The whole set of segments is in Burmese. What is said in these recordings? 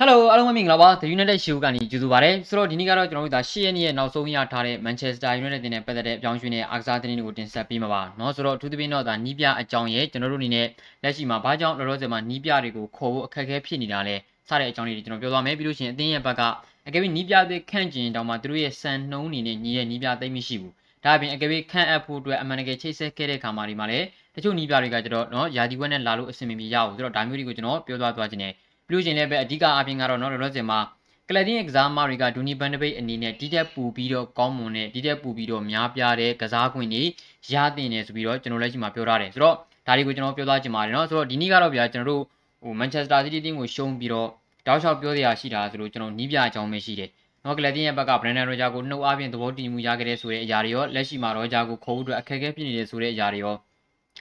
Hello အားလုံးပဲမင်္ဂလာပါ The United Show ကနေကြိုဆိုပါရစေဆိုတော့ဒီနေ့ကတော့ကျွန်တော်တို့ဒါ10ရက်နေ့ရဲ့နောက်ဆုံးရထားတဲ့ Manchester United တင်တဲ့ပတ်သက်တဲ့အပြောင်းရွှေ့တဲ့အားကစားသတင်းတွေကိုတင်ဆက်ပေးမှာပါเนาะဆိုတော့အထူးသဖြင့်တော့ဒါနီးပြအကြောင်းရဲ့ကျွန်တော်တို့အနေနဲ့လက်ရှိမှာဘာကြောင့်လောလောဆယ်မှာနီးပြတွေကိုခေါ်ဖို့အခက်အခဲဖြစ်နေတာလဲစတဲ့အကြောင်းလေးတွေကျွန်တော်ပြောသွားမယ်ပြီးလို့ရှိရင်အသင်းရဲ့ဘက်ကအကယ်၍နီးပြတွေခန့်ကျင်တောင်မှသူတို့ရဲ့စံနှုံးအနေနဲ့ညီရဲ့နီးပြသိမ့်မရှိဘူးဒါအပြင်အကယ်၍ခန့်အပ်ဖို့အတွက်အမှန်တကယ်ချိတ်ဆက်ခဲ့တဲ့ခါမှာဒီမှာလည်းတချို့နီးပြတွေကကျတော့เนาะယာဒီဝက်နဲ့လာလို့အဆင်မပြေရဘူးဆိုတော့ဒါမျိုးတွေကိုကျွန်တော်ပြောသွားသွားခြင်းနဲ့ ပြီးလို့ရှိရင်လည်းပဲအဓိကအပြင်ကတော့เนาะလောလောဆယ်မှာကလပ်တင်းကစားမတွေကဒူနီဘန်ဒပိတ်အနေနဲ့ဒီတက်ပူပြီးတော့ကောင်းမွန်တဲ့ဒီတက်ပူပြီးတော့များပြားတဲ့ကစားခွင့်တွေရတင်နေဆိုပြီးတော့ကျွန်တော်လက်ရှိမှာပြောထားတယ်ဆိုတော့ဒါတွေကိုကျွန်တော်ပြောသားချင်ပါတယ်เนาะဆိုတော့ဒီနေ့ကတော့ဗျာကျွန်တော်တို့ဟိုမန်ချက်စတာစီးတီးတင်းကိုရှုံးပြီးတော့တောက်လျှောက်ပြောစရာရှိတာဆိုလို့ကျွန်တော်နီးပြအကြောင်းပဲရှိတယ်နော်ကလပ်တင်းရဲ့ဘက်ကဘရန်ဒန်ရိုဂျာကိုနှုတ်အားဖြင့်သဘောတူညီမှုရခဲ့တဲ့ဆိုတဲ့အရာတွေရောလက်ရှိမှာရိုဂျာကိုခေါ်ဖို့အတွက်အခက်အခဲဖြစ်နေတဲ့ဆိုတဲ့အရာတွေရော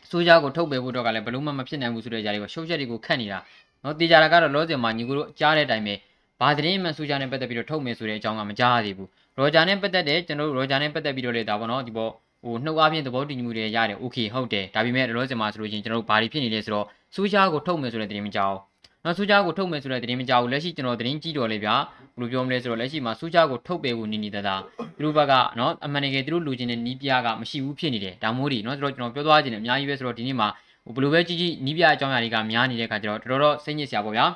ဆိုဂျာကိုထုတ်ပယ်ဖို့တော့ကလည်းဘလို့မှမဖြစ်နိုင်ဘူးဆိုတဲ့အရာတွေကိုရှုပ်ချက်တွေကိုခတ်နေတာ နော်တေချာတာကတော့လောစင်မှာညီကိုတို့ကြားတဲ့အတိုင်းပဲဘာသတင်းမှန်ဆိုဂျာနဲ့ပတ်သက်ပြီးတော့ထုတ်မယ်ဆိုတဲ့အကြောင်းကမကြားရသေးဘူးရိုဂျာနဲ့ပတ်သက်တဲ့ကျွန်တော်တို့ရိုဂျာနဲ့ပတ်သက်ပြီးတော့လေဒါပေါ့နော်ဒီပေါ်ဟိုနှုတ်အားဖြင့်သဘောတူညီမှုတွေရတယ်โอเคဟုတ်တယ်ဒါပေမဲ့လောစင်မှာဆိုလို့ချင်းကျွန်တော်တို့ဘာတွေဖြစ်နေလဲဆိုတော့ဆိုဂျာကိုထုတ်မယ်ဆိုတဲ့သတင်းမကြောက်နော်ဆူဂျာကိုထုတ်မယ်ဆိုတဲ့သတင်းမကြောက်ဘူးလက်ရှိကျွန်တော်သတင်းကြည့်တော်လေဗျာဘယ်လိုပြောမလဲဆိုတော့လက်ရှိမှာဆူဂျာကိုထုတ်ပေးဖို့နေနေတသာသူတို့ဘက်ကနော်အမှန်တကယ်သူတို့လူချင်းတဲ့နီးပြားကမရှိဘူးဖြစ်နေတယ်ဒါမို့ဒီနော်ဆိုတော့ကျွန်တော်ပြောသွားခြင်းနဲ့အများကြီးပဲဆိုတော့ဒီနေ့မှာ ဟိုဘယ်လိုပဲကြီးကြီးနီးပြအကြောင်းအရာတွေကများနေတဲ့ခါကျတော့တော်တော်စိတ်ညစ်စရာပေါ့ဗျာ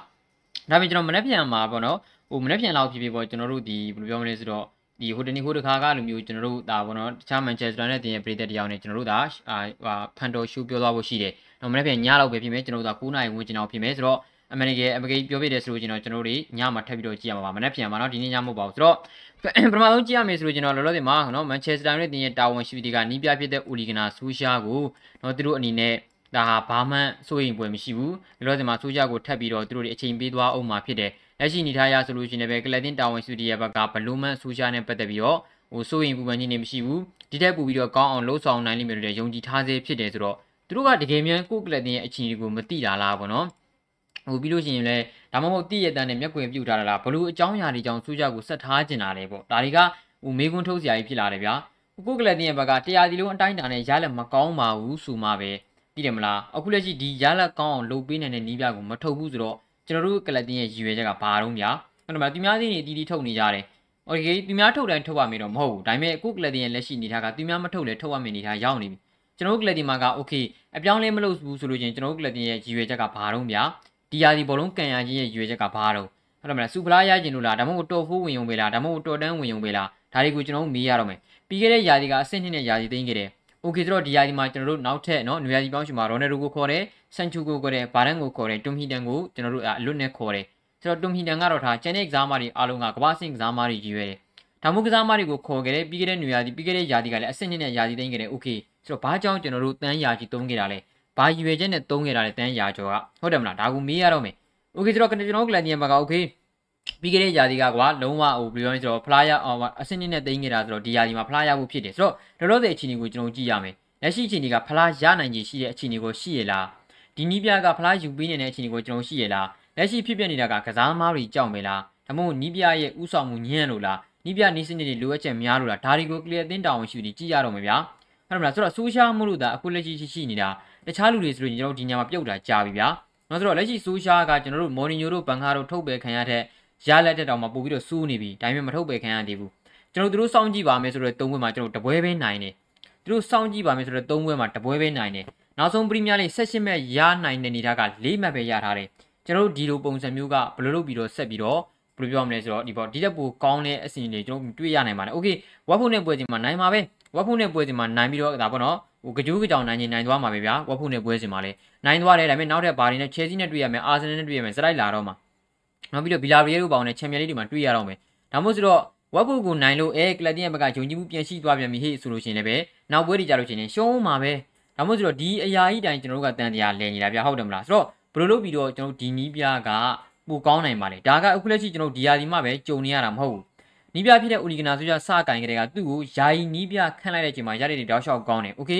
ဒါပေမဲ့ကျွန်တော်မနေ့ပြန်မှာပေါ့နော်ဟိုမနေ့ပြန်လောက်ဖြစ်ဖြစ်ပေါ့ကျွန်တော်တို့ဒီဘယ်လိုပြောမလဲဆိုတော့ဒီဟိုတနေ့ဟိုတခါကလိုမျိုးကျွန်တော်တို့ဒါပေါ့နော်တခြားမန်ချက်စတာနဲ့တင်ရပြည်သက်တရားနဲ့ကျွန်တော်တို့ဒါဟာဖန်တော်ရှူပြောသွားဖို့ရှိတယ်။တော့မနေ့ပြန်ညလောက်ပဲဖြစ်မယ်ကျွန်တော်တို့ဒါ9နာရီဝန်းကျင်အောင်ဖြစ်မယ်ဆိုတော့အမေရိကန်အမေရိကန်ပြောပြတယ်ဆိုလို့ကျွန်တော်ကျွန်တော်တို့ညမှာထပ်ပြီးတော့ကြည့်ရမှာပါမနေ့ပြန်မှာနော်ဒီနေ့ညမဟုတ်ပါဘူးဆိုတော့ပထမဆုံးကြည့်ရမယ်ဆိုလို့ကျွန်တော်လောလောဆယ်မှာနော်မန်ချက်စတာနဲ့တင်ရတာဝန်ရှိသူတွေကနီးပြဖြစ်တဲ့အိုလီဂနာဆူရှာကိုနော်သူတို့အနေနဲ့ ဒါဟာဘာမှစိုးရိမ်ပွဲမရှိဘူးလောလောဆယ်မှာဆူရှာကိုထပ်ပြီးတော့သူတို့တွေအချိန်ပေးသွားအောင်မှာဖြစ်တယ်လက်ရှိနေထားရဆိုလို့ရှိရင်လည်းကလပ်တင်တာဝန်ရှိသူတွေရဲ့ဘက်ကဘလူးမန်ဆူရှာနဲ့ပတ်သက်ပြီးတော့ဟိုစိုးရိမ်ပူပန်ခြင်းနေမရှိဘူးဒီထက်ပိုပြီးတော့ကောင်းအောင်လှုပ်ဆောင်နိုင်လိမ့်မယ်လို့ယုံကြည်ထားစေဖြစ်တယ်ဆိုတော့သူတို့ကတကယ်မြန်ကိုကလပ်တင်ရဲ့အခြေအနေကိုမသိတာလားပေါ့နော်ဟိုပြီးလို့ရှိရင်လည်းဒါမှမဟုတ်တည့်ရတန်းနဲ့မျက်ကွယ်ပြုတ်ထားတာလားဘလို့အကြောင်းအရာတွေကြောင့်စူးကြကိုဆက်ထားကျင်တာလေပေါ့ဒါတွေကဟိုမေးခွန်းထုတ်စရာကြီးဖြစ်လာတယ်ဗျာကိုကလတင်ရဲ့ဘက်ကတရားဒီလုံးအတိုင်းတာနဲ့ရလက်မကောင်းပါဘူးဆိုမှပဲ သိတယ်မလားအခုလက်ရှိဒီရလက်ကောင်းအောင်လုပ်ပေးနိုင်တဲ့နီးပြကိုမထုတ်ဘူးဆိုတော့ကျွန်တော်တို့ကလတင်ရဲ့ရည်ရွယ်ချက်ကဘာတော့ဗျာအဲ့တော့မှသူများသိနေတီးတီးထုတ်နေကြတယ်โอเคသူများထုတ်တိုင်းထုတ်ရမယ်တော့မဟုတ်ဘူးဒါပေမဲ့အခုကလတင်ရဲ့လက်ရှိအနေထားကသူများမထုတ်လဲထုတ်ရမယ်အနေထားရောက်နေပြီကျွန်တော်တို့ကလတင်မှာကโอเคအပြောင်းလဲမလုပ်ဘူးဆိုလို့ချင်းကျွန်တော်တို့ကလတင်ရဲ့ရည်ရွယ်ချက်ကဘာတော့ဗျာဒီယာဒီဘောလုံးကန်ရချင်းရဲ့ရွေချက်ကဘာတော့ဟုတ်တယ်မလားစူပလာရကျင်လို့လားဒါမှမဟုတ်တော်ဖိုးဝင်ယုံပဲလားဒါမှမဟုတ်တော်တန်းဝင်ယုံပဲလားဒါတွေကိုကျွန်တော်တို့မေးရတော့မယ်ပြီးခဲ့တဲ့ယာဒီကအဆင့်နှစ်နဲ့ယာဒီသိမ်းခဲ့တယ် โอเคဆိုတော့ဒီယာဒီမှာကျွန်တော်တို့နောက်ထပ်เนาะနွေယာဒီပေါင်းရှင်မှာရိုနယ်ဒိုကိုခေါ်တယ်ဆန်ချူကိုခေါ်တယ်ဘာရန်ကိုခေါ်တယ်တွမ်ဟီတန်ကိုကျွန်တော်တို့အလွတ်နဲ့ခေါ်တယ်ဆိုတော့တွမ်ဟီတန်ကတော့ဒါကျန်တဲ့ကစားမတွေအားလုံးကကမ္ဘာစင်ကစားမတွေကြီးရွယ်တယ်ဒါမှမဟုတ်ကစားမတွေကိုခေါ်ခဲ့တယ်ပြီးခဲ့တဲ့နွေယာဒီပြီးခဲ့တဲ့ယာဒီကလည်းအဆင့်နှစ်နဲ့ယာဒီသိမ်းခဲ့တယ်โอเคဆိုတော့ဘာကြောင့်ကျွန်တော်တို့တန်းယာကြီးသုံးခဲ့တာလဲဘာရွယ်ချက်နဲ့သုံးခဲ့တာလဲတန်းယာကျော်ကဟုတ်တယ်မလားဒါကိုမေးရတော့မယ်โอเคဆိုတော့ကျွန်တော်ကလန်ဒီယမ်မှာကโอเค ပြီးခဲ့တဲ့ယာဒီကကွာလုံးဝဟိုဘယ်လိုလဲဆိုတော့ဖလားရအောင်အစင်းနဲ့တိန်းနေတာဆိုတော့ဒီယာဒီမှာဖလားရဖို့ဖြစ်တယ်ဆိုတော့လောလောဆယ်အခြေအနေကိုကျွန်တော်ကြည့်ရမယ်လက်ရှိအခြေအနေကဖလားရနိုင်ခြေရှိတဲ့အခြေအနေကိုရှိရလားဒီနီးပြကဖလားယူပေးနေတဲ့အခြေအနေကိုကျွန်တော်ရှိရလားလက်ရှိဖြစ်ပျက်နေတာကကစားသမားတွေကြောက်မယ်လားဒါမှမဟုတ်နီးပြရဲ့ဥဆောင်မှုညံ့လို့လားနီးပြနီးစနစ်တွေလိုအပ်ချက်များလို့လားဒါတွေကို clear တင်တောင်းရှိပြီးကြည့်ရတော့မယ်ဗျာဟုတ်မလားဆိုတော့ social မှုလို့ဒါအခုလက်ရှိရှိရှိနေတာတခြားလူတွေဆိုရင်ကျွန်တော်ဒီညမှာပြုတ်တာကြာပြီဗျာနောက်ဆိုတော့လက်ရှိဆိုရှာကကျွန်တော်တို့မော်နီညိုတို့ဘန်ကာတို့ထုတ်ပယ်ခံရတဲ့ ရလက်တက်တောင်မှပို့ပြီးတော့စူးနေပြီဒါပေမဲ့မထုတ်ပယ်ခံရသေးဘူးကျွန်တော်တို့စောင့်ကြည့်ပါမယ်ဆိုတော့၃ဘွဲမှာကျွန်တော်တပွဲပဲနိုင်တယ်သူတို့စောင့်ကြည့်ပါမယ်ဆိုတော့၃ဘွဲမှာတပွဲပဲနိုင်တယ်နောက်ဆုံးပရီးမီးယားလိ16မှတ်ရနိုင်တဲ့အနေထားက၄မှတ်ပဲရထားတယ်ကျွန်တော်တို့ဒီလိုပုံစံမျိုးကဘယ်လိုလုပ်ပြီးတော့ဆက်ပြီးတော့ဘယ်လိုပြောမလဲဆိုတော့ဒီပေါ့ဒီတက်ပိုကောင်းတဲ့အစီအစဉ်တွေကျွန်တော်တွေ့ရနိုင်ပါတယ်။ Okay ဝက်ဖုန်နဲ့ပွဲစဉ်မှာနိုင်ပါပဲ။ဝက်ဖုန်နဲ့ပွဲစဉ်မှာနိုင်ပြီးတော့ဒါပေါ့နော်ဟိုကကြိုးကြောင်နိုင်ရင်နိုင်သွားမှာပဲဗျာဝက်ဖုန်နဲ့ပွဲစဉ်မှာလည်းနိုင်သွားတယ်ဒါပေမဲ့နောက်ထပ်ဘာတွေနဲ့ချဲစီနဲ့တွေ့ရမယ်အာဆင်နယ်နဲ့တွေ့ရမယ်စလိုက်လာတော့မှာ နောက်ပြီးတော့ဘီလာရီယယ်တို့ပေါင်းနဲ့ချန်ပီယံလိတွေမှာတွေ့ရတော့မယ်ဒါမှမဟုတ်ဆိုတော့ဝက်ဖို့ကိုနိုင်လို့အဲကလပ်တင်ရဲ့ဘက်ကဂျုံကြီးမှုပြန်ရှိသွားပြန်ပြီဟေ့ဆိုလို့ရှိရင်လည်းပဲနောက်ပွဲတွေကြလို့ရှိရင်ရှုံးမှာပဲဒါမှမဟုတ်ဆိုတော့ဒီအရာကြီးတိုင်းကျွန်တော်တို့ကတန်တရားလဲနေတာဗျာဟုတ်တယ်မလားဆိုတော့ဘယ်လိုလုပ်ပြီးတော့ကျွန်တော်တို့ဒီနီးပြားကပိုကောင်းနိုင်ပါလဲဒါကအခုလက်ရှိကျွန်တော်တို့ဒီယာဒီမှပဲကြုံနေရတာမဟုတ်ဘူးနီးပြဖြစ်တဲ့ဦးလီဂနာဆိုကြစကင်ကလေးကသူ့ကိုယာယီနီးပြခန့်လိုက်တဲ့အချိန်မှာရတဲ့တောက်လျှောက်ကောင်းတယ်โอเค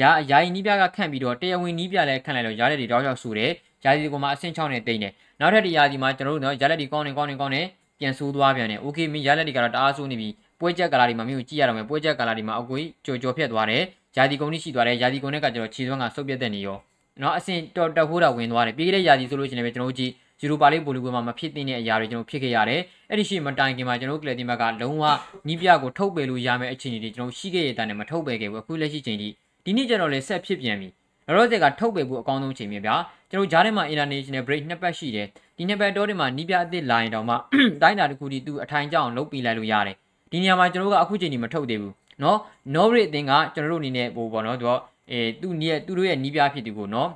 ရာယာယီနီးပြကခန့်ပြီးတော့တရားဝင်နီးပြလည်းခန့်လိုက်တော့ရတဲ့တောက်လျှောက်ဆူတယ်ယာဒီကမှအဆင့်6နဲ့တိမ့်တယ် နောက်ထပ်တရားဒီမှာကျွန်တော်တို့တော့ရလက်ဒီကောင်းနေကောင်းနေကောင်းနေပြန်ဆိုးသွားပြန်တယ်။ Okay မင်းရလက်ဒီကတော့တအားဆိုးနေပြီ။ပွဲချက်ကာလာဒီမှာမင်းကိုကြည့်ရတော့မယ်။ပွဲချက်ကာလာဒီမှာအကွေးကြော်ကြော်ဖြတ်သွားတယ်။ယာဒီကုန်းကြီးရှိသွားတယ်။ယာဒီကုန်းနဲ့ကကျွန်တော်ခြေစွမ်းကဆုတ်ပြတ်တဲ့နေရော။နော်အဆင်တော်တက်ဖို့တာဝင်သွားတယ်။ပြီးခဲ့တဲ့ယာဒီဆိုလို့ရှိရင်လည်းကျွန်တော်တို့ကြည့်ယူရိုပါလိပိုလီပွဲမှာမဖြစ်သင့်တဲ့အရာတွေကျွန်တော်ဖြစ်ခဲ့ရတယ်။အဲ့ဒီရှိမတိုင်ခင်မှာကျွန်တော်တို့ကလပ်တင်ဘက်ကလုံးဝနီးပြကိုထုတ်ပယ်လို့ရမယ့်အခြေအနေတွေကျွန်တော်ရှိခဲ့ရတဲ့အတိုင်းမထုတ်ပယ်ခဲ့ဘူး။အခုလက်ရှိချိန်ထိဒီနေ့ကျွန်တော်လည်းဆက်ဖြစ်ပြန်ပြီ။လောလောဆယ်ကထုတ်ပယ်ဖို့အကောင်းဆုံးချိန်ပဲဗျာ။ ကျွန်တော်ဂျားထဲမှာ international break နှစ်ပတ်ရှိတယ်ဒီနှစ်ပတ်တော့ဒီမှာနီးပြအသစ်လာရင်တော့မှတိုင်းတာတစ်ခုတည်းသူအထိုင်ကျအောင်လုပ်ပြီးလိုက်လို့ရတယ်ဒီနေရာမှာကျွန်တော်ကအခုချိန်ထိမထုတ်သေးဘူးเนาะ Norway အသင်းကကျွန်တော်တို့အနေနဲ့ဟိုပေါ့နော်သူကအဲသူ့နီးသူတို့ရဲ့နီးပြဖြစ်သူကိုเนาะ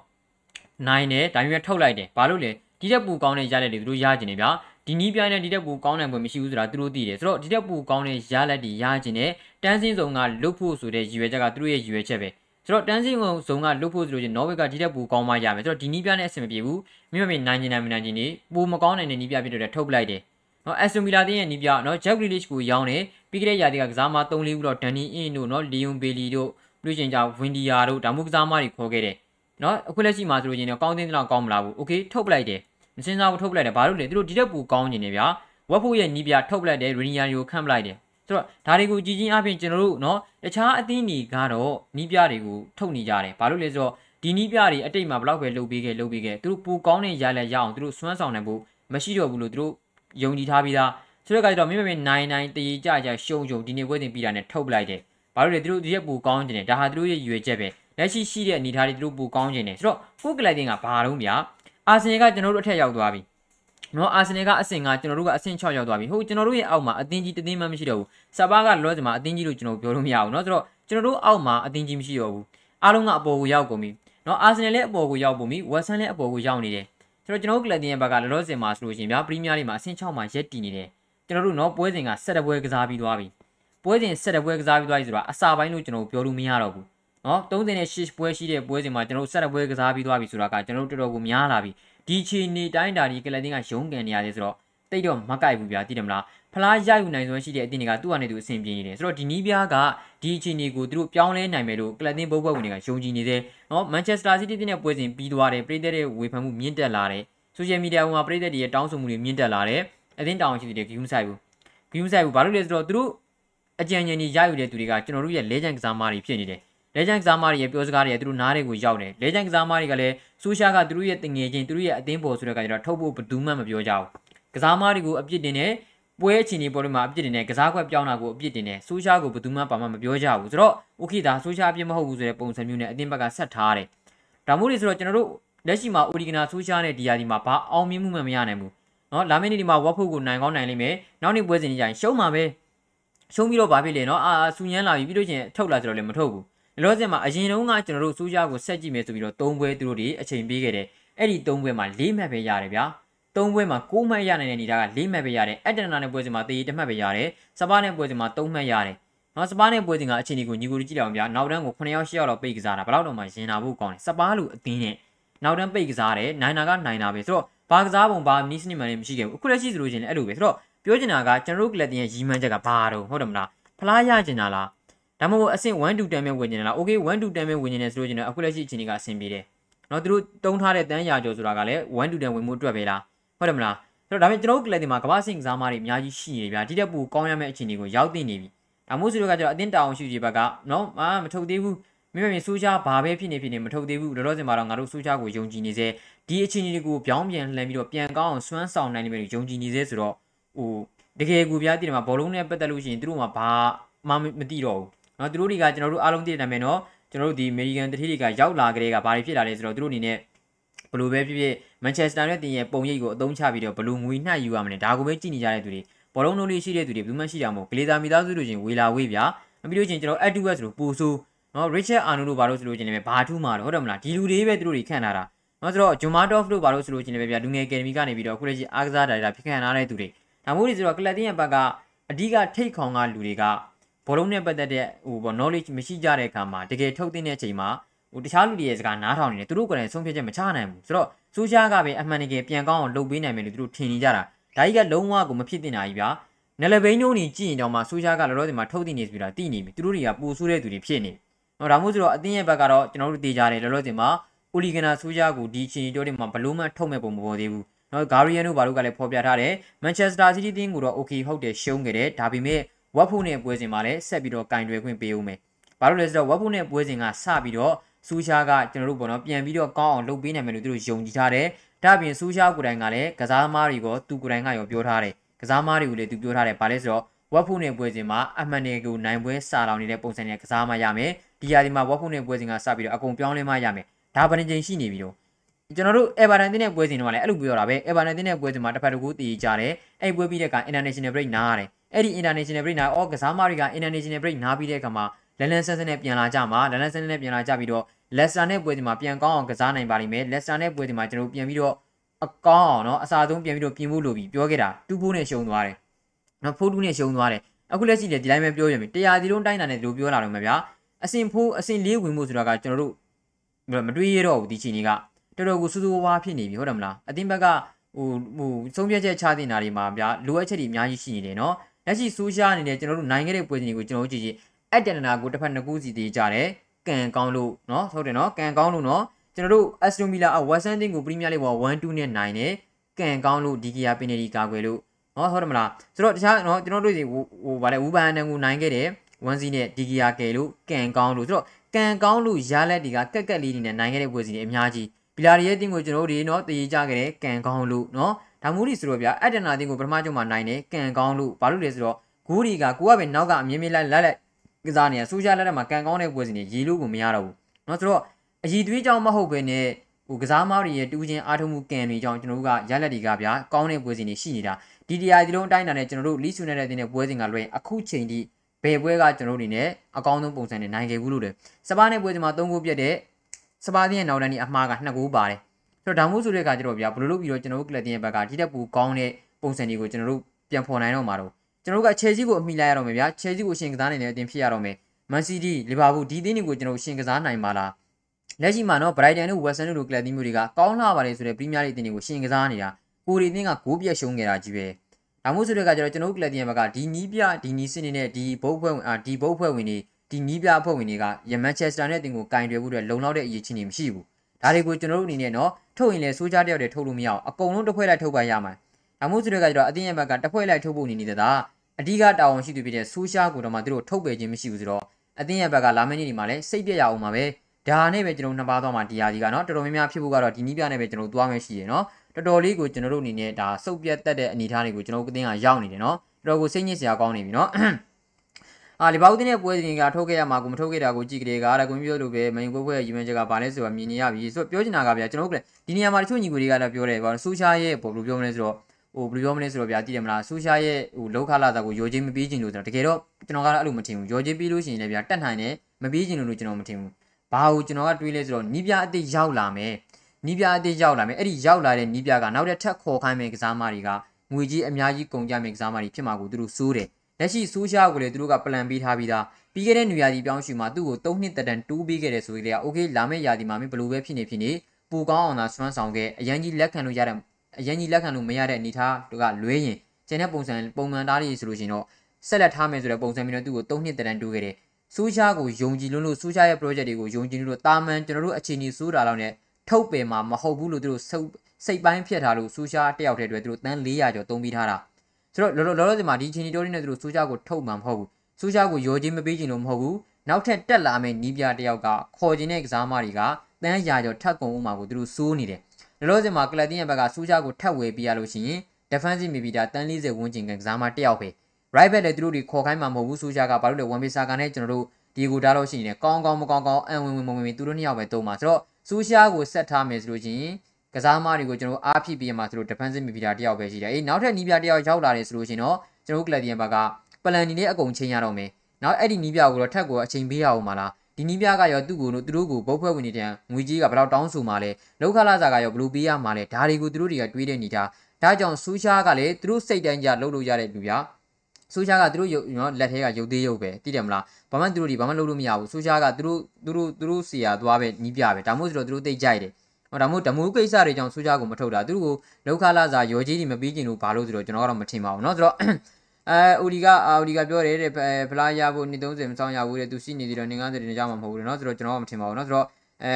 နိုင်တယ်ဒါပေမဲ့ထုတ်လိုက်တယ်ဘာလို့လဲဒီတက်ပူကောင်းတဲ့ရလက်တွေသူတို့ရကျင်နေဗျာဒီနီးပြိုင်းနဲ့ဒီတက်ပူကောင်းနိုင်ပွဲမရှိဘူးဆိုတာသူတို့သိတယ်ဆိုတော့ဒီတက်ပူကောင်းတဲ့ရလက်တွေရကျင်တယ်တန်းစင်းစုံကလွတ်ဖို့ဆိုတဲ့ရည်ရွယ်ချက်ကသူတို့ရဲ့ရည်ရွယ်ချက်ပဲ ဆိုတော့တန်းစင်းစုံကလွတ်ဖို့ဆိုလို့ချင်းနော်ဝေကဒီတက်ပူကောင်းမှရမယ်ဆိုတော့ဒီနီးပြနဲ့အဆင်မပြေဘူးမိမမေနိုင်ကျင်နိုင်မနိုင်ကျင်နေပူမကောင်းနိုင်တဲ့နီးပြဖြစ်တဲ့ထုတ်ပလိုက်တယ်နော်အက်စတိုမီလာတင်းရဲ့နီးပြနော်ဂျက်ဂရီလစ်ကိုရောင်းတယ်ပြီးခဲ့တဲ့ရာသီကကစားမ3လေးခုတော့ဒန်နီအင်းတို့နော်လီယွန်ဘေလီတို့ပြီးလို့ချင်းကြောင့်ဝင်ဒီယာတို့ဒါမှမဟုတ်ကစားမတွေခေါ်ခဲ့တယ်နော်အခုလက်ရှိမှာဆိုလို့ချင်းတော့ကောင်းတင်းတော့ကောင်းမလားဘူးโอเคထုတ်ပလိုက်တယ်မစင်စားဘူးထုတ်ပလိုက်တယ်ဘာလို့လဲသူတို့ဒီတက်ပူကောင်းနေတယ်ဗျာဝက်ဖို့ရဲ့နီးပြထုတ်ပလိုက်တယ်ရီနီယာကိုခန့်ပလိုက်တယ် ဆိုတော့ဒါတွေကိုကြည်ချင်းအပြင်ကျွန်တော်တို့နော်တခြားအသင်းတွေကတော့နီးပြတွေကိုထုတ်နေကြတယ်ဘာလို့လဲဆိုတော့ဒီနီးပြတွေအတိတ်မှာဘလောက်ပဲလှုပ်ပေးခဲ့လှုပ်ပေးခဲ့သူတို့ပူကောင်းတဲ့ရလက်ရအောင်သူတို့စွမ်းဆောင်နိုင်ဖို့မရှိတော့ဘူးလို့သူတို့ယုံကြည်ထားပြီးသားဆိုတော့ကကြတော့မင်းမင်းနိုင်နိုင်တည်ကြကြရှုံရှုံဒီနေ့ပွဲတင်ပြီးတာနဲ့ထုတ်ပလိုက်တယ်ဘာလို့လဲသူတို့ဒီရက်ပူကောင်းနေတယ်ဒါဟာသူတို့ရဲ့ရွေချက်ပဲလက်ရှိရှိတဲ့အနေအထားတွေသူတို့ပူကောင်းနေတယ်ဆိုတော့ကိုကလိုက်တင်ကဘာတော့ဗျာအာဆင်နယ်ကကျွန်တော်တို့အထက်ရောက်သွားပြီ နော်အာဆင်နယ်ကအဆင့်ကကျွန်တော်တို့ကအဆင့်6ရောက်သွားပြီဟိုကျွန်တော်တို့ရဲ့အောက်မှာအသင်းကြီးတသင်းမှမရှိတော့ဘူးဆပါကလောစမှာအသင်းကြီးလို့ကျွန်တော်ပြောလို့မရဘူးနော်ဆိုတော့ကျွန်တော်တို့အောက်မှာအသင်းကြီးမရှိတော့ဘူးအားလုံးကအပေါ်ကိုရောက်ကုန်ပြီနော်အာဆင်နယ်လည်းအပေါ်ကိုရောက်ပုံပြီဝက်ဆန်လည်းအပေါ်ကိုရောက်နေတယ်ဆိုတော့ကျွန်တော်တို့ကလပ်တင်ရဲ့ဘက်ကလောလောဆယ်မှာဆိုလို့ရှိရင်ဗျာပရီးမီးယားလိမှာအဆင့်6မှာရက်တည်နေတယ်ကျွန်တော်တို့နော်ပွဲစဉ်က7ပွဲကစားပြီးသွားပြီပွဲစဉ်7ပွဲကစားပြီးသွားပြီဆိုတာအစာပိုင်းလို့ကျွန်တော်တို့ပြောလို့မရတော့ဘူးနော်38ပွဲရှိတဲ့ပွဲစဉ်မှာကျွန်တော်တို့7ပွဲကစားပြီးသွားပြီဆိုတာကကျွန်တော်တို့တော်တော်ကိုများလာပြီ ဒီချီနေတိုင်းတာဒီကလပ်တင်းကရုံးကန်နေရတယ်ဆိုတော့တိတ်တော့မကိုက်ဘူးဗျာသိတယ်မလားဖလားရယူနိုင်စွမ်းရှိတဲ့အသင်းတွေကသူ့အနေနဲ့သူအဆင်ပြေနေတယ်ဆိုတော့ဒီနီးပြားကဒီချီနေကိုသူတို့ပြောင်းလဲနိုင်မယ်လို့ကလပ်တင်းဘုတ်ဘွက်ဝင်တွေကယုံကြည်နေတယ်နော်မန်ချက်စတာစီးတီးတင်းနဲ့ပွဲစဉ်ပြီးသွားတယ်ပြည်သက်တဲ့ဝေဖန်မှုမြင့်တက်လာတယ်ဆိုရှယ်မီဒီယာပေါ်မှာပြည်သက်တွေရဲ့တောင်းဆိုမှုတွေမြင့်တက်လာတယ်အသင်းတောင်းရှိတဲ့ဂီယူးဆိုင်ဘူးဂီယူးဆိုင်ဘူးဘာလို့လဲဆိုတော့သူတို့အကြံဉာဏ်ကြီးရယူတဲ့သူတွေကကျွန်တော်တို့ရဲ့လဲချန်ကစားမားတွေဖြစ်နေတယ် လေဂျန်ကစားမတွေရဲ့ပြောစကားတွေရဲ့သူတို့နားတွေကိုရောက်တယ်လေဂျန်ကစားမတွေကလည်းဆူရှာကသူတို့ရဲ့တငယ်ချင်းသူတို့ရဲ့အသင်းပေါ်ဆိုတဲ့ကကြတော့ထုတ်ဖို့ဘယ်သူမှမပြောကြဘူးကစားမတွေကိုအပြစ်တင်တယ်ပွဲအချိန်ဒီပေါ်တွေမှာအပြစ်တင်တယ်ကစားခွက်ပြောင်းတာကိုအပြစ်တင်တယ်ဆူရှာကိုဘယ်သူမှပါမမပြောကြဘူးဆိုတော့ဥခိတာဆူရှာအပြစ်မဟုတ်ဘူးဆိုတဲ့ပုံစံမျိုးနဲ့အသင်းဘက်ကဆက်ထားတယ်ဒါမို့လို့ဆိုတော့ကျွန်တော်တို့လက်ရှိမှာအိုဒီဂနာဆူရှာနဲ့ဒီယာဒီမှာဘာအောင်မြင်မှုမှမရနိုင်ဘူးနော်လာမယ့်နေ့ဒီမှာဝက်ဖို့ကိုနိုင်ကောင်းနိုင်လိမ့်မယ်နောက်နေ့ပွဲစဉ်ကြီးရင်ရှုံးမှာပဲရှုံးပြီးတော့ဘာဖြစ်လဲနော်အာဆူညမ်းလာပြီပြီးလို့ချင်းထုတ်လာဆိုတော့လည်းမထုတ်ဘူး လောဆယ်မှာအရင်တုန်းကကျွန်တော်တို့စူးရှားကိုဆက်ကြည့်မယ်ဆိုပြီးတော့၃ပွဲသူတို့တွေအချိန်ပေးခဲ့တယ်အဲ့ဒီ၃ပွဲမှာ၄မှတ်ပဲရတယ်ဗျာ၃ပွဲမှာ၉မှတ်ရနိုင်တဲ့နေတာက၄မှတ်ပဲရတယ်အက်တနာနဲ့ပွဲစဉ်မှာတည်တမှတ်ပဲရတယ်စပါးနဲ့ပွဲစဉ်မှာ၃မှတ်ရတယ်နော်စပါးနဲ့ပွဲစဉ်ကအချိန်ဒီကိုညီကိုကြည့်လိုက်အောင်ဗျာနောက်တန်းကို9ယောက်10ယောက်လောက်ပိတ်ကစားတာဘယ်တော့မှရင်နာဖို့ကောင်းတယ်စပါးလူအသင်းနဲ့နောက်တန်းပိတ်ကစားတယ်နိုင်နာကနိုင်နာပဲဆိုတော့ဘာကစားပုံဘာနီးစနစ်မှလည်းမရှိခဲ့ဘူးအခုလက်ရှိဆိုလို့ရှိရင်လည်းအဲ့လိုပဲဆိုတော့ပြောချင်တာကကျွန်တော်တို့ကလပ်တင်ရဲ့ရီမန်းချက်ကဘာတော့ဟုတ်တယ်မလားဖလားရချင်တာလား ဒါမှမဟုတ်အဆင့်1 to 10ပဲဝင်ကျင်တယ်လား okay 1 to 10ပဲဝင်ကျင်တယ်ဆိုလို့ကျင်တော့အခုလက်ရှိအချိန်ကြီးကအဆင်ပြေတယ်နော်သူတို့တုံးထားတဲ့တန်းရာကျော်ဆိုတာကလည်း1 to 10ဝင်မှုအတွက်ပဲလားဟုတ်တယ်မလားဆိုတော့ဒါပေမဲ့ကျွန်တော်တို့ကလပ်တွေမှာကမ္ဘာ့ဆင့်ကစားမတွေအများကြီးရှိနေဗျာဒီတက်ပူကောင်းရမယ့်အခြေအနေကိုရောက်တင်နေပြီဒါမို့ဆိုတော့ကကျွန်တော်အတင်းတောင်းရှိကြီးဘက်ကနော်အာမထုတ်သေးဘူးမိမမြင်ဆိုးချာဘာပဲဖြစ်နေဖြစ်နေမထုတ်သေးဘူးလောလောဆယ်မှာတော့ငါတို့ဆိုးချာကိုယုံကြည်နေစေဒီအခြေအနေတွေကိုပြောင်းပြန်လှန်ပြီးတော့ပြန်ကောင်းအောင်စွမ်းဆောင်နိုင်နေမယ်လို့ယုံကြည်နေစေဆိုတော့ဟိုတကယ်ကိုဗျာတိတယ်မှာဘောလုံးနဲ့ပတ်သက်လို့ရှိရင်သူတို့မှာဘာမှမသိတော့ဘူး နော်သူတို့တွေကကျွန်တော်တို့အားလုံးသိတဲ့နာမည်နော်ကျွန်တော်တို့ဒီအမေရိကန်တတိတွေကရောက်လာကြတဲ့ကဘာတွေဖြစ်လာလဲဆိုတော့သူတို့အနေနဲ့ဘလူးပဲဖြစ်ဖြစ်မန်ချက်စတာနဲ့တင်ရဲ့ပုံရိပ်ကိုအသုံးချပြီးတော့ဘလူးငွေနှိုက်ယူရမယ်ဒါကိုပဲကြည့်နေကြတဲ့သူတွေဘောလုံးလုံးလေးရှိတဲ့သူတွေဘယ်မှရှိတာမဟုတ်ဂလေသာမိသားစုတို့ချင်းဝေလာဝေးဗျာပြီးတော့ချင်းကျွန်တော် Edwards လို့ပူဆူနော် Richard Arnold တို့ဘာလို့ဆိုလို့ချင်းလည်းဘာထူးမှာတော့ဟုတ်တယ်မလားဒီလူတွေပဲသူတို့တွေခန့်ထားတာနော်ဆိုတော့ John Madoff တို့ဘာလို့ဆိုလို့ချင်းလည်းဗျာလူငယ် Academy ကနေပြီးတော့ခုလက်ရှိအားကစားဒါရိုက်တာဖြစ်ခန့်ထားတဲ့သူတွေဒါမို့လို့ဆိုတော့ကလပ်တင်းရဲ့ဘက်ကအဓိကထိတ်ခေါင်ကလူတွေက ဘောလုံးနဲ့ပတ်သက်တဲ့ဟိုပေါ့ knowledge မရှိကြတဲ့အခါမှာတကယ်ထုတ်တဲ့အချိန်မှာဟိုတခြားလူတွေရဲ့စကားနားထောင်နေတယ်သူတို့ကလည်းဆုံးဖြတ်ချက်မချနိုင်ဘူးဆိုတော့ဆိုရှားကပဲအမှန်တကယ်ပြန်ကောင်းအောင်လုပ်ပေးနိုင်မယ်လို့သူတို့ထင်နေကြတာဒါကြီးကလုံးဝကိုမဖြစ်တင်တာကြီးဗျာနယ်လဘိန်းတို့နေကြည့်ရင်တော့မှဆိုရှားကလောလောဆယ်မှာထုတ်တင်နေပြီလားသိနေပြီသူတို့တွေကပူဆိုးတဲ့သူတွေဖြစ်နေတော့ဒါမှမဟုတ်ဆိုတော့အတင်းရဲ့ဘက်ကတော့ကျွန်တော်တို့သိကြတယ်လောလောဆယ်မှာအိုလီဂနာဆိုရှားကိုဒီချီတိုးတွေမှာဘလို့မှထုတ်မဲ့ပုံမပေါ်သေးဘူးနော်ဂါရီယန်တို့ဘာလို့ကလည်းဖော်ပြထားတယ်မန်ချက်စတာစီးတီးတင်းကိုတော့ okay ဟုတ်တယ်ရှုံးခဲ့တယ်ဒါပေမဲ့ ဝက်ဖုန်နဲ့ပွဲစဉ်မှာလည်းဆက်ပြီးတော့ကင်တွယ်ခွင့်ပေးဦးမယ်။ဘာလို့လဲဆိုတော့ဝက်ဖုန်နဲ့ပွဲစဉ်ကစပြီးတော့စူရှာကကျွန်တော်တို့ပေါ့နော်ပြန်ပြီးတော့ကောင်းအောင်လုပ်ပေးနိုင်မယ်လို့သူတို့ယုံကြည်ထားတယ်ဒါအပြင်စူးရှားကိုယ်တိုင်ကလည်းကစားသမားတွေကိုသူကိုယ်တိုင်ကရောပြောထားတယ်ကစားသမားတွေကိုလည်းသူပြောထားတယ်ဘာလဲဆိုတော့ဝက်ဖုန်နဲ့ပွဲစဉ်မှာအမှန်တကယ်ကိုနိုင်ပွဲစာလောင်နေတဲ့ပုံစံနဲ့ကစားမှရမယ်ဒီရာဒီမှာဝက်ဖုန်နဲ့ပွဲစဉ်ကစပြီးတော့အကုန်ပြောင်းလဲမှရမယ်ဒါဗရင်ချင်းရှိနေပြီတော့ကျွန်တော်တို့ Everton တင်းတဲ့ပွဲစဉ်တော့လည်းအဲ့လိုပြောတာပဲ Everton တင်းတဲ့ပွဲစဉ်မှာတစ်ဖက်တစ်ခုတည်ကြတယ်အဲ့ပွဲပြီးတဲ့က International Break နားရတယ် အဲ့ဒီ International Break နားအော်ကစားသမားတွေက International Break နားပြီးတဲ့အခါမှာလန်လန်ဆန်းဆန်းနဲ့ပြန်လာကြမှာလန်လန်ဆန်းဆန်းနဲ့ပြန်လာကြပြီးတော့လက်စတာနဲ့ပွဲစဉ်မှာပြန်ကောင်းအောင်ကစားနိုင်ပါလိမ့်မယ်လက်စတာနဲ့ပွဲစဉ်မှာကျွန်တော်ပြန်ပြီးတော့အကောင်းအောင်เนาะအစားဆုံးပြန်ပြီးတော့ပြင်ဖို့လိုပြီပြောခဲ့တာတူဖိုးနဲ့ရှုံသွားတယ်เนาะဖိုးတူးနဲ့ရှုံသွားတယ်အခုလက်ရှိလေဒီတိုင်းပဲပြောရမယ်တရားဒီလုံးတိုင်းတာနဲ့ဒီလိုပြောလာတော့မှာဗျာအစင်ဖိုးအစင်လေးဝင်မှုဆိုတာကကျွန်တော်တို့မတွေးရတော့ဘူးဒီချိန်ကြီးကတော်တော်ကိုစူးစူးဝါးဖြစ်နေပြီဟုတ်တယ်မလားအတင်းဘက်ကဟိုဟိုဆုံးဖြတ်ချက်ချတင်တာတွေမှာဗျာလိုအပ်ချက်တွေအများကြီးရှိနေတယ်เนาะ လက်ရှိဆိုးရှားအနေနဲ့ကျွန်တော်တို့နိုင်ခဲ့တဲ့ပွဲစဉ်တွေကိုကျွန်တော်တို့ကြည့်ကြည့်အက်တန်နာကိုတစ်ဖက်နှစ်ကူးစီသေးကြတယ်ကန်ကောင်းလို့နော်ဟုတ်တယ်နော်ကန်ကောင်းလို့နော်ကျွန်တော်တို့ Aston Villa အဝက်ဆန်တင်ကိုပရီးမီးယားလိဘော1-2နဲ့နိုင်တယ်ကန်ကောင်းလို့ဒီကီယာပင်နတီကာကွယ်လို့နော်ဟုတ်တယ်မလားဆိုတော့တခြားနော်ကျွန်တော်တို့ဒီဟိုဗာလဲဝူဘန်အန်ကိုနိုင်ခဲ့တယ်1စီနဲ့ဒီကီယာကယ်လို့ကန်ကောင်းလို့ဆိုတော့ကန်ကောင်းလို့ရလက်တွေကကက်ကက်လေးနေနဲ့နိုင်ခဲ့တဲ့ပွဲစဉ်တွေအများကြီးဗီလာရီရဲ့တင်ကိုကျွန်တော်တို့ဒီနော်တည်ကြခဲ့တယ်ကန်ကောင်းလို့နော် ဒါမို့လို့ဆိုတော့ဗျာအက်တနာတင်းကိုပထမကျုံမှာနိုင်တယ်ကံကောင်းလို့ဘာလို့လဲဆိုတော့ဂိုးတွေကကိုကပဲနောက်ကအမြင်မြင်လိုက်လက်လက်ကစားနေရဆူရှာလက်လက်မှာကံကောင်းတဲ့ပွဲစဉ်တွေရေလို့ကိုမရတော့ဘူးเนาะဆိုတော့အည်သွေးကြောင့်မဟုတ်ဘဲနဲ့ဟိုကစားမားတွေရဲ့တူးချင်းအားထုတ်မှုကံတွေကြောင့်ကျွန်တော်တို့ကရလက်တွေကဗျာကောင်းတဲ့ပွဲစဉ်တွေရှိနေတာဒီတရားဒီလုံးအတိုင်းအတာနဲ့ကျွန်တော်တို့လီဆူနေတဲ့တဲ့ပွဲစဉ်ကလွှဲအခုချိန်ထိဘယ်ပွဲကကျွန်တော်တို့အနေနဲ့အကောင်းဆုံးပုံစံနဲ့နိုင်ခဲ့ဘူးလို့လေစပါးနဲ့ပွဲစဉ်မှာ၃ဂိုးပြတ်တဲ့စပါးတင်းရဲ့နောက်တန်းဒီအမှားက2ဂိုးပါတယ် ဆိုတော့ဒါမို့ဆိုတဲ့အခါကျတော့ဗျာဘယ်လိုလုပ်ပြီးတော့ကျွန်တော်တို့ကလပ်တင်းရဲ့ဘက်ကဒီတက်ပူကောင်းတဲ့ပုံစံတွေကိုကျွန်တော်တို့ပြန်ဖော်နိုင်တော့မှာတော့ကျွန်တော်တို့ကချယ်ဆီကိုအမိလိုက်ရတော့မယ်ဗျာချယ်ဆီကိုရှင်ကစားနေတဲ့အတင်းဖြစ်ရတော့မယ်မန်စီးတီးလီဗာပူးဒီတင်းတွေကိုကျွန်တော်ရှင်ကစားနိုင်ပါလားလက်ရှိမှာတော့ Brighton တို့ West Ham တို့ကလပ်တင်းမျိုးတွေကကောင်းလာပါတယ်ဆိုတဲ့ Premier League တင်းတွေကိုရှင်ကစားနေတာကိုရီတင်းကဂိုးပြတ်ရှုံးခဲ့တာကြီးပဲဒါမို့ဆိုတဲ့ကကျတော့ကျွန်တော်တို့ကလပ်တင်းရဲ့ဘက်ကဒီနီးပြဒီနီးစင်းနေတဲ့ဒီဘုတ်ဖွဲ့ဝင်အာဒီဘုတ်ဖွဲ့ဝင်တွေဒီနီးပြအဖွဲ့ဝင်တွေကရမန်ချက်စတာနဲ့တင်ကိုကင်တွယ်ဖို့အတွက်လုံလောက်တဲ့အရေးချင်းတွေမရှိဘူးဒါတွေကိုကျွန်တော်တို့အနေနဲ့တော့ ထုတ်ရင်လည်းစိုးကြတယောက်တည်းထုတ်လို့မရအောင်အကုန်လုံးတစ်ဖွဲ့လိုက်ထုတ်ပါရမှာဒါမို့ဆိုတဲ့ကကျတော့အတင်းရဲ့ဘက်ကတစ်ဖွဲ့လိုက်ထုတ်ဖို့နေနေတာအဓိကတာဝန်ရှိသူဖြစ်တဲ့ဆိုရှာကိုတော့မှသူတို့ထုတ်ပယ်ခြင်းမရှိဘူးဆိုတော့အတင်းရဲ့ဘက်ကလာမင်းကြီးဒီမှာလည်းစိတ်ပြက်ရအောင်ပါပဲဒါနဲ့ပဲကျွန်တော်နှစ်ပါးသွားမှဒီဟာဒီကနော်တော်တော်များများဖြစ်ဖို့ကတော့ဒီနည်းပြနဲ့ပဲကျွန်တော်သွားမယ်ရှိရယ်နော်တော်တော်လေးကိုကျွန်တော်တို့အနေနဲ့ဒါစုပ်ပြတ်တက်တဲ့အနေအထားတွေကိုကျွန်တော်တို့ကတင်းကရောက်နေတယ်နော်တော်တော်ကိုစိတ်ညစ်စရာကောင်းနေပြီနော် အာလီဘာဦးတင်းရဲ့ပွဲစဉ်ကထုတ်ခဲ့ရမှာကိုမထုတ်ခဲ့တာကိုကြည့်ကြတဲ့ကအားကွန်ပြောလို့ပဲမန်ယူပွဲရဲ့ရည်မှန်းချက်ကဘာလဲဆိုတာမြင်နေရပြီဆိုတော့ပြောချင်တာကဗျာကျွန်တော်တို့ကဒီနေရာမှာတချို့ညီကိုတွေကလည်းပြောတယ်ဗောဆူရှာရဲ့ဘယ်လိုပြောမလဲဆိုတော့ဟိုဘယ်လိုပြောမလဲဆိုတော့ဗျာတည်တယ်မလားဆူရှာရဲ့ဟိုလောက်ခလာတာကိုရောချင်းမပေးချင်လို့ဆိုတော့တကယ်တော့ကျွန်တော်ကတော့အဲ့လိုမထင်ဘူးရောချင်းပေးလို့ရှိရင်လည်းဗျာတက်နိုင်တယ်မပေးချင်လို့ကျွန်တော်မထင်ဘူးဘာကိုကျွန်တော်ကတွေးလဲဆိုတော့နီးပြအစ်စ်ရောက်လာမယ်နီးပြအစ်စ်ရောက်လာမယ်အဲ့ဒီရောက်လာတဲ့နီးပြကနောက်တဲ့ထက်ခေါ်ခိုင်းမဲ့ကစားမတွေကငွေကြီးအများကြီးကုန်ကြမဲ့ကစားမတွေဖြစ်မှာကိုသူတို့စိုးတယ် လက်ရှိဆိုးရှားကိုလည်းသူတို့ကပလန်ပေးထားပြီးသားပြီးခဲ့တဲ့နေရာဒီပြောင်းရှူမှာသူ့ကို၃နှစ်တတန်တိုးပေးခဲ့တယ်ဆိုပြီးလေအိုကေလာမယ့်ရာဒီမှာမင်းဘလို့ပဲဖြစ်နေဖြစ်နေပူကောင်းအောင်သာစွမ်းဆောင်ခဲ့အရန်ကြီးလက်ခံလို့ရတဲ့အရန်ကြီးလက်ခံလို့မရတဲ့အနေထားတို့ကလွဲရင်ကျန်တဲ့ပုံစံပုံမှန်သားတွေဆိုလို့ရှိရင်တော့ဆက်လက်ထားမယ်ဆိုတဲ့ပုံစံမျိုးနဲ့သူ့ကို၃နှစ်တတန်တိုးခဲ့တယ်ဆိုးရှားကိုယုံကြည်လွန်းလို့ဆိုးရှားရဲ့ project တွေကိုယုံကြည်လို့တာမန်ကျွန်တော်တို့အခြေအနေဆိုးတာလောက်နဲ့ထုတ်ပယ်မှာမဟုတ်ဘူးလို့သူတို့စိတ်ပိုင်းဖြတ်ထားလို့ဆိုးရှားတယောက်တည်းအတွက်သူတို့တန်း400ကျော်သုံးပြီးထားတာ ဆိုတော့လောလောလောဆယ်မှာဒီအခြေအနေတိုးလေးနဲ့သူတို့စူးရှားကိုထုတ်မှမဟုတ်ဘူးစူးရှားကိုရောချင်းမပေးချင်လို့မဟုတ်ဘူးနောက်ထပ်တက်လာမယ့်နီးပြတယောက်ကခေါ်ခြင်းတဲ့ကစားမတွေကတန်းရာကျော်ထပ်ကုန်ဥမှာကိုသူတို့စိုးနေတယ်လောလောဆယ်မှာကလပ်တင်းရဲ့ဘက်ကစူးရှားကိုထပ်ဝယ်ပြရလို့ရှိရင် defensive midfielder တန်း40ဝန်းကျင်ကကစားမတယောက်ပဲ right back လည်းသူတို့တွေခေါ်ခိုင်းမှာမဟုတ်ဘူးစူးရှားကဘာလို့လဲဝန်ပီဆာကန်နဲ့ကျွန်တော်တို့ဒီကိုထားလို့ရှိရင်ကောင်းကောင်းမကောင်းကောင်းအံဝင်ဝင်မဝင်ဝင်သူတို့နှစ်ယောက်ပဲတုံးမှာဆိုတော့စူးရှားကိုဆက်ထားမယ်ဆိုလို့ရှိရင် ကစားမတွေကိုကျွန်တော်အားဖြည့်ပြီးမှဆိုလို့ defensive midfielder တယောက်ပဲရှိတယ်အေးနောက်ထပ်နီးပြတယောက်ရောက်လာတယ်ဆိုလို့ရှိရင်တော့ကျွန်တော်တို့ကလပ်ဒီယန်ဘက်ကပလန်နီနဲ့အကုန်ချင်းရတော့မယ်နောက်အဲ့ဒီနီးပြကိုတော့ထက်ကိုအချိန်ပေးရအောင်မလားဒီနီးပြကရောသူ့ကိုသူတို့ကိုဘုတ်ဖွဲ့ဝင်နေတဲ့ငွေကြီးကဘယ်တော့တောင်းဆိုမှလဲလောက်ခလာစာကရောဘယ်လိုပေးရမှလဲဒါတွေကိုသူတို့တွေကတွေးတဲ့နေတာဒါကြောင့်ဆူရှားကလည်းသူတို့စိတ်တိုင်းကြလှုပ်လို့ရတဲ့လူပြဆူရှားကသူတို့ရုပ်နော်လက်ထဲကရုပ်သေးရုပ်ပဲသိတယ်မလားဘာမှသူတို့ဒီဘာမှလုပ်လို့မရဘူးဆူရှားကသူတို့သူတို့သူတို့စီယာသွားပဲနီးပြပဲဒါမှမဟုတ်ဆိုတော့သူတို့တိတ်ကြိုက်တယ် ဟောဒါမို့ဓမိုးကိစ္စတွေကြောင့်ဆူရှားကိုမထုတ်တာသူတို့ကိုလောက်ခလာစာရောကြီးတွေမပြီးကျင်လို့ဘာလို့ဆိုတော့ကျွန်တော်ကတော့မထင်ပါဘူးเนาะဆိုတော့အဲအိုဒီကအိုဒီကပြောတယ်တဲ့ဖလားရဖို့နှစ်30မဆောင်ရဘူးတဲ့သူရှိနေသေးတယ်နေ90တင်ကြမှာမဟုတ်ဘူးเนาะဆိုတော့ကျွန်တော်ကမထင်ပါဘူးเนาะဆိုတော့အဲ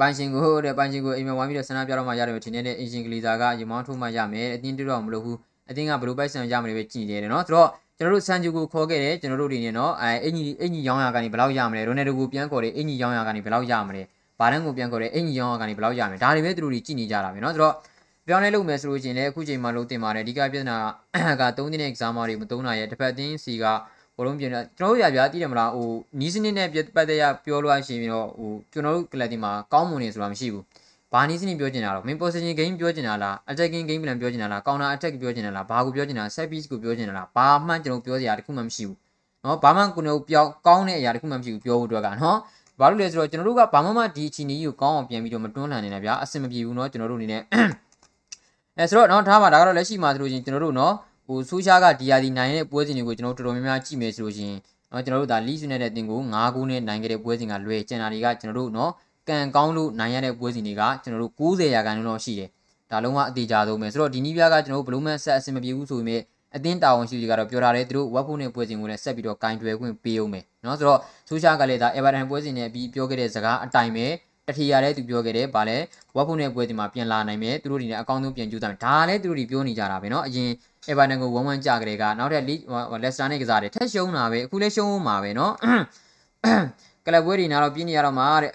ပိုင်ရှင်ကိုတဲ့ပိုင်ရှင်ကိုအိမ်မှာဝိုင်းပြီးတော့ဆန္ဒပြတော့မှရတယ်ထင်တဲ့အင်ရှင်ကလီစာကရေမောင်းထုတ်မှရမယ်အတင်းတူတော့မလုပ်ဘူးအတင်းကဘယ်လိုပိုက်ဆံရမယ်ပဲကြည်နေတယ်เนาะဆိုတော့ကျွန်တော်တို့ဆန်ဂျူကိုခေါ်ခဲ့တယ်ကျွန်တော်တို့ဒီနေเนาะအဲအင်ကြီးအင်ကြီးရောင်းရကနေဘယ်လောက်ရမလဲရိုနယ်ဒိုကိုပြန်ခေါ်တယ်အင်ကြီးရောင်းရကနေဘယ်လောက်ရမလဲ ဘာ ဘာလန်ကိုပြန်ခေါ်တဲ့အင်ဂျီရောင်းကနေဘယ်လောက်ရမလဲဒါတွေပဲသူတို့တွေကြည့်နေကြတာပဲเนาะဆိုတော့ပြောင်းလဲလုပ်မယ်ဆိုလို့ရှိရင်လည်းအခုချိန်မှာလုံးတင်ပါတယ်အဓိကပြဿနာက3ದಿನ exam တွေမသုံးနိုင်ရဲ့တစ်ဖက်တင်းစီကဘောလုံးပြင်တယ်ကျွန်တော်တို့ရပြတည်တယ်မလားဟိုနီးစနစ်နဲ့ပတ်သက်ရပြောလို့ရှိရင်တော့ဟိုကျွန်တော်တို့ကလပ်တင်မှာကောင်းမွန်နေဆိုတာမရှိဘူးဘာနီးစနစ်ပြောချင်တာတော့ main position game ပြောချင်တာလား attacking game plan ပြောချင်တာလား counter attack ပြောချင်တာလားဘာကိုပြောချင်တာ set piece ကိုပြောချင်တာလားဘာမှကျွန်တော်ပြောစရာတခုမှမရှိဘူးเนาะဘာမှကိုယ်တို့ပြောကောင်းတဲ့အရာတခုမှမရှိဘူးပြောဖို့အတွက်ကเนาะ ဘာလို့လဲဆိုတော့ကျွန်တော်တို့ကဘာမှမဒီအချိန်ကြီးကိုကောင်းအောင်ပြန်ပြီးတော့မတွန်းလှန်နေတာဗျာအဆင်မပြေဘူးเนาะကျွန်တော်တို့အနေနဲ့အဲဆိုတော့เนาะထားပါဒါကတော့လက်ရှိမှာဆိုလို့ချင်းကျွန်တော်တို့เนาะဟိုဆိုရှားကဒီယာဒီနိုင်တဲ့ပွဲစဉ်တွေကိုကျွန်တော်တို့တော်တော်များများကြည့်မယ်ဆိုလို့ချင်းเนาะကျွန်တော်တို့ဒါလီဆွနေတဲ့တင်ကို9ခုနဲ့နိုင်ခဲ့တဲ့ပွဲစဉ်ကလွယ်ကျန်တာတွေကကျွန်တော်တို့เนาะကံကောင်းလို့နိုင်ရတဲ့ပွဲစဉ်တွေကကျွန်တော်တို့90ရာခိုင်နှုန်းတော့ရှိတယ်ဒါလုံးဝအသေးကြဆုံးပဲဆိုတော့ဒီနီးပြားကကျွန်တော်တို့ဘလုံးမဆက်အဆင်မပြေဘူးဆိုပေမဲ့ အတင်းတာဝန်ရှိတွေကတော့ပြောထားတယ်သူတို့ဝက်ဖူးနဲ့ပွဲစဉ်ကိုလည်းဆက်ပြီးတော့ကင်တွယ်ခွင့်ပေးအောင်မယ်နော်ဆိုတော့ဆူရှာကလည်းဒါအေဗာတန်ပွဲစဉ်နဲ့ပြီးပြောခဲ့တဲ့စကားအတိုင်းပဲတထီရလည်းသူပြောခဲ့တယ်ဗာလဲဝက်ဖူးနဲ့ပွဲစဉ်မှာပြန်လာနိုင်မယ်သူတို့တွေလည်းအကောင်းဆုံးပြန်ကြိုးစားမယ်ဒါလည်းသူတို့တွေပြောနေကြတာပဲနော်အရင်အေဗာတန်ကိုဝမ်းဝမ်းကြကြတဲ့ကနောက်ထပ်လက်စတာနဲ့ကစားတယ်ထက်ရှုံးတာပဲအခုလည်းရှုံးမှာပဲနော်ကလပ်ပွဲတွေနာတော့ပြင်းနေရတော့မှာတဲ့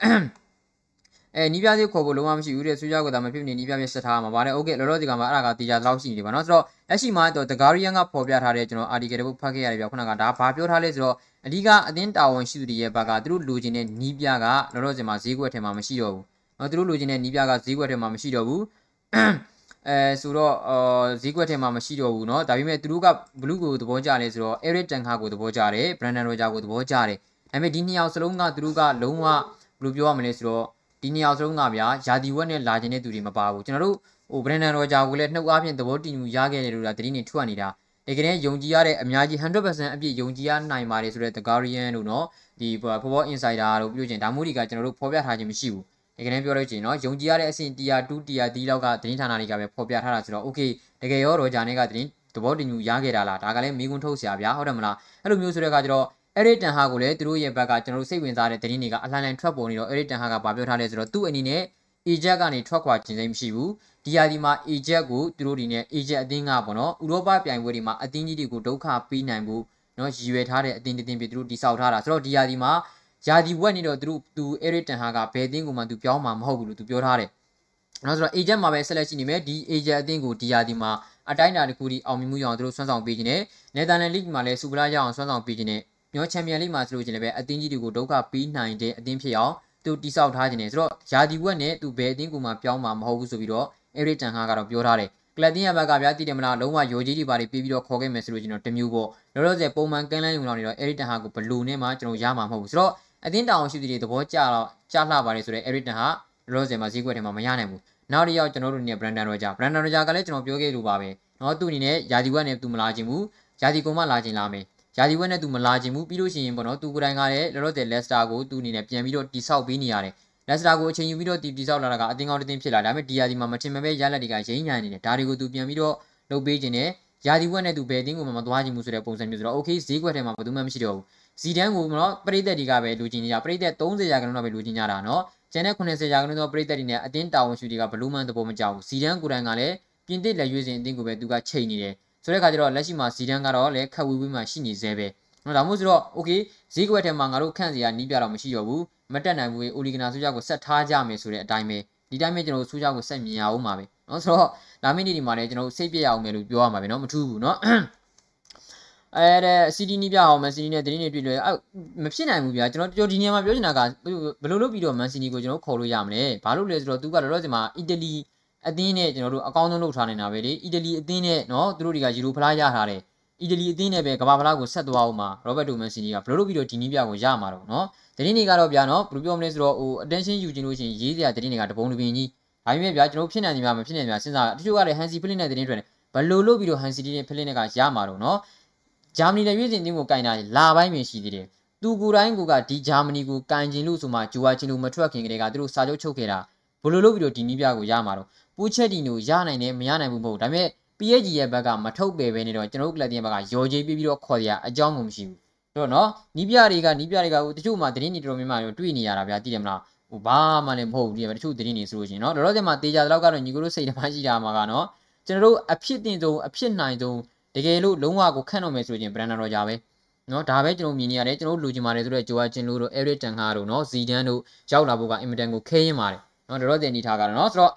အဲနီးပြားသေးခေါ်ဖို့လုံးဝမရှိဘူးတဲ့ဆူးကြောက်ကဒါမဖြစ်နေနီးပြားပြဆက်ထားမှာဗါတယ်โอเคလောလောဆယ်ကမှအဲ့ဒါကတေချာတော့ရှိနေတယ်ဗောနော်ဆိုတော့လက်ရှိမှာတော့ The Guardian ကဖော်ပြထားတဲ့ကျွန်တော် article တစ်ပုဒ်ဖတ်ခဲ့ရတယ်ဗျခုနကဒါဘာပြောထားလဲဆိုတော့အဓိကအသင်းတာဝန်ရှိသူတွေရဲ့ဘက်ကသူတို့လိုချင်တဲ့နီးပြားကလောလောဆယ်မှာဈေးကွက်ထဲမှာမရှိတော့ဘူးနော်သူတို့လိုချင်တဲ့နီးပြားကဈေးကွက်ထဲမှာမရှိတော့ဘူးအဲဆိုတော့အာဈေးကွက်ထဲမှာမရှိတော့ဘူးเนาะဒါပေမဲ့သူတို့ကဘလူးကိုသဘောကျလဲဆိုတော့ Eric Ten Hag ကိုသဘောကျတယ် Brandon Rodgers ကိုသဘောကျတယ်ဒါပေမဲ့ဒီနှစ်ယောက်စလုံးကသူတို့ကလုံးဝဘယ်လိုပြောရမလဲဆိုတော့ ဒီနှစ်ယောက်စလုံးကဗျာယာဒီဝက်နဲ့လာခြင်းတဲ့သူတွေမပါဘူးကျွန်တော်တို့ဟိုဘရန်ဒန်ရောဂျာကိုလည်းနှုတ်အားဖြင့်သဘောတူညီရခဲ့တယ်လို့ဒါတတိနေထွက်နေတာတကယ်တမ်းယုံကြည်ရတဲ့အများကြီး100%အပြည့်ယုံကြည်ရနိုင်ပါတယ်ဆိုတဲ့ The Guardian တို့နော်ဒီ Football Insider တို့ပြုခြင်းဒါမျိုးတွေကကျွန်တော်တို့ဖော်ပြထားခြင်းမရှိဘူးတကယ်တမ်းပြောလို့ရှိရင်နော်ယုံကြည်ရတဲ့အဆင့် tier 2 tier 3လောက်ကသတင်းဌာနတွေကပဲဖော်ပြထားတာဆိုတော့ okay တကယ်ရောရောဂျာနဲ့ကသတင်းသဘောတူညီရခဲ့တာလားဒါကလည်းမိကွန်းထုတ်စရာဗျာဟုတ်တယ်မလားအဲ့လိုမျိုးဆိုတဲ့အခါကျတော့ အဲ့ဒီတန်ဟာကိုလည်းသူတို့ရဲ့ဘက်ကကျွန်တော်တို့စိတ်ဝင်စားတဲ့သတင်းတွေကအလှန်လှန်ထွက်ပေါ်နေတော့အဲ့ဒီတန်ဟာကဘာပြောထားလဲဆိုတော့သူ့အနေနဲ့ Egypt ကနေထွက်ခွာခြင်းစိတ်မရှိဘူးဒီယာဒီမှာ Egypt ကိုသူတို့ဒီနဲ့ Egypt အသင်းကပေါ့နော်ဥရောပပြိုင်ပွဲတွေမှာအသင်းကြီးတွေကိုဒုက္ခပေးနိုင်ဖို့နော်ရည်ရွယ်ထားတဲ့အသင်းတစ်သင်းပြသူတို့တိစောက်ထားတာဆိုတော့ဒီယာဒီမှာယာဒီဝက်နေတော့သူတို့သူ Eric Ten Hag ကဘယ်အသင်းကိုမှသူပြောင်းမှာမဟုတ်ဘူးလို့သူပြောထားတယ်နော်ဆိုတော့ agent မှာပဲဆက်လက်ရှိနေမယ်ဒီ agent အသင်းကိုဒီယာဒီမှာအတိုင်းအတာတစ်ခုဒီအောင်မြင်မှုရအောင်သူတို့ဆွမ်းဆောင်ပေးခြင်းနဲ့ Netherlands League မှာလည်းစူပလာရအောင်ဆွမ်းဆောင်ပေးခြင်းနဲ့ မျောချန်ပီယံလိမှာဆိုလို့ချင်းလည်းပဲအသင်းကြီးတွေကိုဒုက္ခပေးနိုင်တဲ့အသင်းဖြစ်အောင်သူတိစောက်ထားခြင်းနဲ့ဆိုတော့ယာဒီဝက်နဲ့သူဘယ်အသင်းကိုမှပြောင်းမှာမဟုတ်ဘူးဆိုပြီးတော့ Eric Ten Hag ကတော့ပြောထားတယ်ကလပ်တင်းရဘက်ကဗျာတည်တယ်မလားလုံးဝရိုကြီးတွေပါပြီးပြီးတော့ခေါ်ခဲ့မယ်ဆိုလို့ကျွန်တော်တမျိုးပေါ့လောလောဆယ်ပုံမှန်ကန်းလန်းယူလောင်နေတော့ Eric Ten Hag ကိုဘလူနဲ့မှကျွန်တော်ရမှာမဟုတ်ဘူးဆိုတော့အသင်းတောင်ရှိသူတွေသဘောကျတော့ကြားလှပါတယ်ဆိုတော့ Eric Ten Hag လောလောဆယ်မှာဈေးကွက်ထဲမှာမရနိုင်ဘူးနောက်တစ်ယောက်ကျွန်တော်တို့နေ Brandon Roger Brandon Roger ကလည်းကျွန်တော်ပြောခဲ့လို့ပါပဲเนาะသူ့အနေနဲ့ယာဒီဝက်နဲ့သူမလာခြင်းဘူးယာဒီကုံမလာခြင်းလာမယ် ယာဒီဝက်နဲ့သူမလာခြင်းဘူးပြီးလို့ရှိရင်ပေါ့နော်သူကိုယ်တိုင်ကလည်းလောလောဆယ် Leicester ကိုသူ့အနေနဲ့ပြန်ပြီးတော့တိဆောက်ပေးနေရတယ်လက်စတာကိုအချိန်ယူပြီးတော့တီတီဆောက်လာတာကအတင်းကောင်းတင်းဖြစ်လာဒါပေမဲ့ဒီယာဒီမှာမထင်မပဲရလက်တွေကရိမ့်ညံနေတယ်ဒါတွေကိုသူပြန်ပြီးတော့လုပ်ပေးခြင်းနဲ့ယာဒီဝက်နဲ့သူဘယ်တင်းကိုမှမသွားခြင်းဘူးဆိုတဲ့ပုံစံမျိုးဆိုတော့ okay ဈေးကွက်ထဲမှာဘယ်သူမှမရှိတော့ဘူးဇီဒန်ကိုတော့ပရိသတ်တွေကပဲလူချင်းကြပရိသတ်30ရာခိုင်နှုန်းတော့ပဲလူချင်းကြတာနော်ကျန်တဲ့80ရာခိုင်နှုန်းသောပရိသတ်တွေနဲ့အတင်းတာဝန်ရှိတွေကဘလူးမန်သဘောမကြောက်ဘူးဇီဒန်ကိုယ်တိုင်ကလည်းပြင်သစ်လက်ရွေးစင်အတင်းကိုပဲသူကချိန်နေတယ် ဆိုတဲ့အခါကျတော့လက်ရှိမှာဇီဒန်ကတော့လည်းခက်ဝေးဝေးမှရှိနေသေးပဲနော်ဒါမှမဟုတ်ဆိုတော့ okay ဈေးကွက်ထဲမှာငါတို့ခန့်စီရနီးပြတော့မရှိတော့ဘူးမတက်နိုင်ဘူးအိုလီဂနာဆိုကြကိုဆက်ထားကြမယ်ဆိုတဲ့အတိုင်းပဲဒီတိုင်းပဲကျွန်တော်တို့ဆိုကြကိုဆက်မြင်ရအောင်ပါပဲနော်ဆိုတော့လာမင်းဒီမှာလည်းကျွန်တော်တို့စိတ်ပြရအောင်မယ်လို့ပြောရမှာပဲနော်မထူးဘူးနော်အဲ့ဒါ CD နီးပြအောင်မန်စီနီနဲ့တင်းနေတွေ့လို့အဲ့မဖြစ်နိုင်ဘူးဗျာကျွန်တော်ကျွန်တော်ဒီနေရာမှာပြောချင်တာကဘယ်လိုလုပ်ပြီးတော့မန်စီနီကိုကျွန်တော်ခေါ်လို့ရမလဲဘာလို့လဲဆိုတော့သူကလောလောဆယ်မှာအီတလီ အသင်းနဲ့ကျွန်တော်တို့အကောင်းဆုံးလုပ်ထားနေတာပဲလေအီတလီအသင်းနဲ့နော်သူတို့တွေကယူရိုဖလားရထားတယ်အီတလီအသင်းနဲ့ပဲကမ္ဘာဖလားကိုဆက်သွားအောင်မှာရောဘတ်တိုမန်စီနီကဘယ်လိုလုပ်ပြီးတော့ဒီနီးပြကိုရမှာတော့နော်သတင်းတွေကတော့ဗျာနော်ဘယ်လိုပြောမလဲဆိုတော့ဟို attention ယူခြင်းလို့ရှိရင်ရေးစရာသတင်းတွေကတပုံတစ်ပင်ကြီးဒါပေမဲ့ဗျာကျွန်တော်ဖြစ်နိုင်နေမှာမဖြစ်နိုင်မှာစဉ်းစားတချို့ကလည်း Hansi Flick နဲ့သတင်းတွေနဲ့ဘယ်လိုလုပ်ပြီးတော့ Hansi Flick နဲ့ကရမှာတော့နော်ဂျာမနီနဲ့ရွေးစင်တင်းကိုကင်တာလာပိုင်းပင်ရှိသေးတယ်သူကိုယ်တိုင်ကဒီဂျာမနီကိုကန်ကျင်လို့ဆိုမှဂျူဝါချင်းလို့မထွက်ခင်ကတည်းကသူတို့စာချုပ်ချုပ်ခဲ့တာဘယ်လိုလုပ်ပြီးတော့ဒီနီးပြကိုရမှာတော့ ပူချက်ဒီနိုရနိုင်တယ်မရနိုင်ဘူးမဟုတ်ဒါပေမဲ့ PSG ရဲ့ဘက်ကမထုတ်ပယ်ပဲနေတော့ကျွန်တော်တို့ကလပ်တင်ဘက်ကရော်ကြေးပြီးပြီးတော့ခေါ်ရအကြောင်းမှမရှိဘူးတော့နော်နီးပြတွေကနီးပြတွေကတချို့မှသတင်းတွေတော်တော်များများတွေ့နေရတာဗျာသိတယ်မလားဟိုဘာမှလည်းမဟုတ်ဘူးဒီတချို့သတင်းတွေဆိုလို့ရှိရင်နော်တော်တော်ကျမှတေးကြတဲ့လောက်ကတော့ညီကိုတို့စိတ်ဓာတ်ရှိတာမှာကနော်ကျွန်တော်တို့အဖြစ်တင်ဆုံးအဖြစ်နိုင်ဆုံးတကယ်လို့လုံးဝကိုခန့်တော့မယ်ဆိုရင် Brandon Roger ပဲနော်ဒါပဲကျွန်တော်မြင်နေရတယ်ကျွန်တော်လူချင်ပါတယ်ဆိုတော့ဂျိုအာချင်လိုတို့အဲရစ်တန်ခါတို့နော်ဇီဒန်တို့ရောက်လာဖို့ကအင်မတန်ကိုခဲရင်ပါတယ်နော်တော်တော်တင်နေထားကြတာနော်ဆိုတော့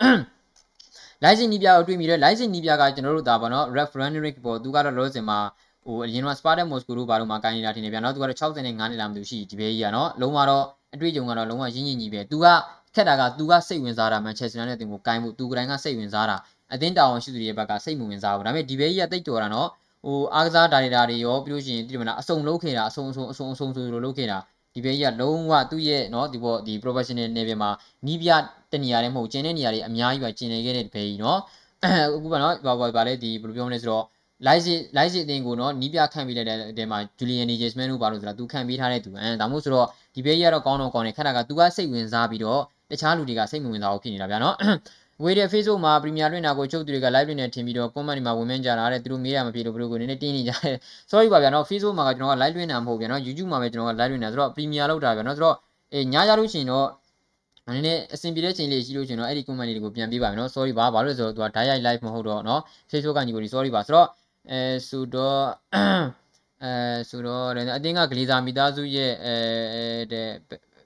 license နီးပြကိုတွေ့မိတယ် license နီးပြကကျွန်တော်တို့ဒါပေါ့နော် referendum ပေါ့သူကတော့လောစင်မှာဟိုအရင်က Spartak Moscow တို့ဘာလို့မှကိုင်းနေတာထင်နေပြန်နော်သူကတော့65နှစ်လာမှသူရှိဒီဘေးကြီးကနော်လုံးဝတော့အတွေ့အကြုံကတော့လုံးဝရင်းရင်းကြီးပဲသူကခက်တာကသူကစိတ်ဝင်စားတာမန်ချက်စတာနဲ့တင်ကိုကိုင်းဖို့သူကတိုင်းကစိတ်ဝင်စားတာအသင်းတာဝန်ရှိသူတွေရဲ့ဘက်ကစိတ်မဝင်စားဘူးဒါပေမဲ့ဒီဘေးကြီးကတိတ်တော်တာနော်ဟိုအားကစားဒါရီတာတွေရောပြီးလို့ရှိရင်ဒီမလားအစုံလုံးခဲ့တာအစုံအစုံအစုံအစုံဆိုလိုလုပ်ခဲ့တာ ဒီဘေးကြီးကလုံးဝသူ့ရဲ့နော်ဒီပေါ်ဒီ professional level မှာနီးပြတနေရာတည်းမဟုတ်ကျင်းတဲ့နေရာတွေအများကြီးပဲကျင်းနေခဲ့တဲ့ဒီဘေးကြီးနော်အခုပါနော်ဘာဘာဘာလဲဒီဘယ်လိုပြောမလဲဆိုတော့ live စစ် live စစ်အတင်းကိုနော်နီးပြခန့်ပြီးလိုက်တဲ့အတင်းမှာ Julian Nagelsmann တို့ဘာလို့ဆိုတာသူခန့်ပြီးထားတဲ့သူအဲဒါမှမဟုတ်ဆိုတော့ဒီဘေးကြီးကတော့ကောင်းတော့ကောင်းတယ်ခက်တာကသူကစိတ်ဝင်စားပြီးတော့တခြားလူတွေကစိတ်မဝင်စားဘူးဖြစ်နေတာဗျာနော် ဝေးတဲ့ Facebook မှာ Premier လွှင့်တာကိုချုပ်သူတွေက live လွှင့်နေထင်ပြီးတော့ comment တွေမှာဝင်မင်းကြတာတဲ့သူတို့မေးရမဖြစ်လို့ဘယ်လိုကိုနည်းနည်းတင်းနေကြတယ် sorry ပါဗျာနော် Facebook မှာကကျွန်တော်က live လွှင့်တာမဟုတ်ဗျာနော် YouTube မှာပဲကျွန်တော်က live လွှင့်နေတာဆိုတော့ Premier လောက်တာဗျာနော်ဆိုတော့အေးညကြလို့ရှိရင်တော့နည်းနည်းအဆင်ပြေတဲ့ချိန်လေးရှိလို့ရှင်တော့အဲ့ဒီ comment လေးတွေကိုပြန်ပေးပါမယ်နော် sorry ပါဘာလို့လဲဆိုတော့သူက direct live မဟုတ်တော့နော် Facebook ကညီကိုဒီ sorry ပါဆိုတော့အဲဆိုတော့အဲဆိုတော့အတင်းကဂလီဇာမိသားစုရဲ့အဲတဲ့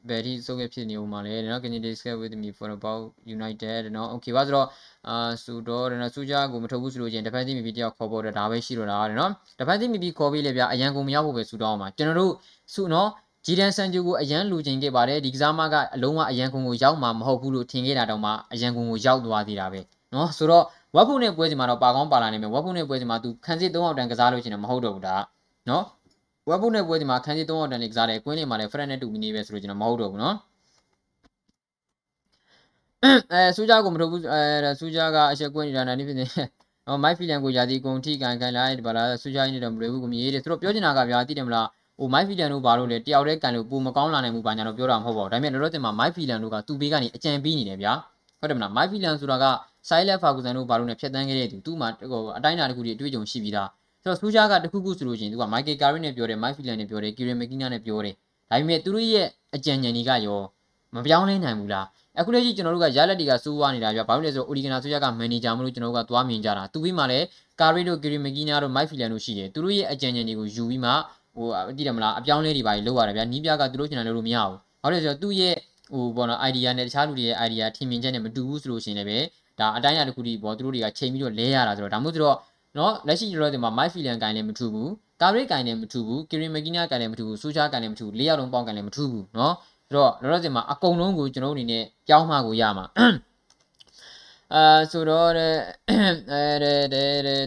ဘယ်ထိစုပ်ရဖြစ်နေဦးမှာလဲနော် can you discuss with me for about united နော် okay ပါဆိုတော့အာဆိုတော့နော်စူဂျာကိုမထုတ်ဘူးဆိုလို့ချင်း defensive midfield တယောက်ခေါ်ပေါ်တော့ဒါပဲရှိတော့တာတဲ့နော် defensive midfield ခေါ်ပြီးလေဗျာအရန်ကုန်မရောက်ဖို့ပဲစူတောင်းအောင်ပါကျွန်တော်တို့စုနော်ဂျီဒန်ဆန်ဂျူကိုအရန်လူချင်းခဲ့ပါတယ်ဒီကစားမကအလုံးဝအရန်ကုန်ကိုရောက်မှာမဟုတ်ဘူးလို့ထင်ခဲ့တာတောင်မှအရန်ကုန်ကိုရောက်သွားသေးတာပဲနော်ဆိုတော့ဝက်ဖုန်နဲ့ပွဲစီမှာတော့ပါကောင်းပါလာနေမယ်ဝက်ဖုန်နဲ့ပွဲစီမှာ तू ခန်းစစ်၃အောင်တန်ကစားလို့ရှိရင်မဟုတ်တော့ဘူးဒါနော် ဝက်ဖုန်နဲ့ပွဲစီမှာခန်းစစ်၃အောင်တန်လေးကစားတယ်ကွင်းလေးမှာလည်း friend နဲ့တူမီနေပဲဆိုလို့ကျွန်တော်မဟုတ်တော့ဘူးနော်အဲစူးကြကိုမထုတ်ဘူးအဲစူးကြကအချက်ကွင်းနေတာနိုင်နေဖြစ်နေအော်မိုက်ဖီလန်ကိုယာတီကုံထိကန်ကန်လိုက်ပါလားစူးကြနေတော့မလွယ်ဘူးကိုမြည်တယ်သူတို့ပြောချင်တာကဗျာသိတယ်မလားဟိုမိုက်ဖီလန်တို့ဘာလို့လဲတယောက်တည်းကန်လို့ပုံမကောင်းလာနိုင်ဘူးဘာညာတော့ပြောတာမဟုတ်ပါဘူးဒါပေမဲ့တော့တင်မှာမိုက်ဖီလန်တို့ကသူ့ဘေးကနေအကြံပေးနေတယ်ဗျာဟုတ်တယ်မလားမိုက်ဖီလန်ဆိုတာကဆိုင်းလက်ဖာကူဆန်တို့ဘာလို့လဲဖြတ်တန်းခဲ့တဲ့သူသူ့မှာဟိုအတိုင်းအတာတစ်ခုတည်းအတွေ့အကြုံရှိပြီးသား ဆိုတော့စူးကြကတခုခုဆိုလို့ရှိရင်သူကမိုက်ကယ်ကာရီနဲ့ပြောတယ်မိုက်ဖီလန်နဲ့ပြောတယ်ကီရမကီနာနဲ့ပြောတယ်ဒါပေမဲ့သူတို့ရဲ့အကြံဉာဏ်တွေကရောမပြောင်းလဲနိုင်ဘူးလားအခုလက်ရှိကျွန်တော်တို့ကရလက်တွေကစိုးဝါနေတာပြဘာလို့လဲဆိုတော့ Origina ဆိုရကမန်နေဂျာမလို့ကျွန်တော်တို့ကသွားမြင်ကြတာသူပြီးမှလည်းကာရီတို့ကီရီမကီနာတို့မိုက်ဖီလန်တို့ရှိတယ်သူတို့ရဲ့အကြံဉာဏ်တွေကိုယူပြီးမှဟိုတည်တယ်မလားအပြောင်းလဲတွေပါလို့ရတယ်ဗျာနီးပြကသူတို့ချင်တယ်လို့မရဘူးဘာလို့လဲဆိုတော့သူ့ရဲ့ဟိုဘောနော် idea နဲ့တခြားလူတွေရဲ့ idea ထင်မြင်ချက်နဲ့မတူဘူးဆိုလို့ရှိရင်လည်းဒါအတိုင်းအတာတစ်ခုတည်းပေါ့သူတို့တွေကချိန်ပြီးတော့လဲရတာဆိုတော့ဒါမှမဟုတ်တော့ နော်လက်ရှိကျွန်တော်တို့ဒီမှာ my filan ကိုင်းလည်းမထူဘူးကာရိတ်ကိုင်းလည်းမထူဘူးကီရီမကီနာကိုင်းလည်းမထူဘူးဆူချာကိုင်းလည်းမထူဘူးလေးယောက်လုံးပေါင်းကိုင်းလည်းမထူဘူးနော်ဆိုတော့လောလောဆယ်မှာအကုန်လုံးကိုကျွန်တော်တို့အနေနဲ့ပြောင်းမှကိုရမှာအာဆိုတော့တဲ့အဲတဲ့တဲ့တဲ့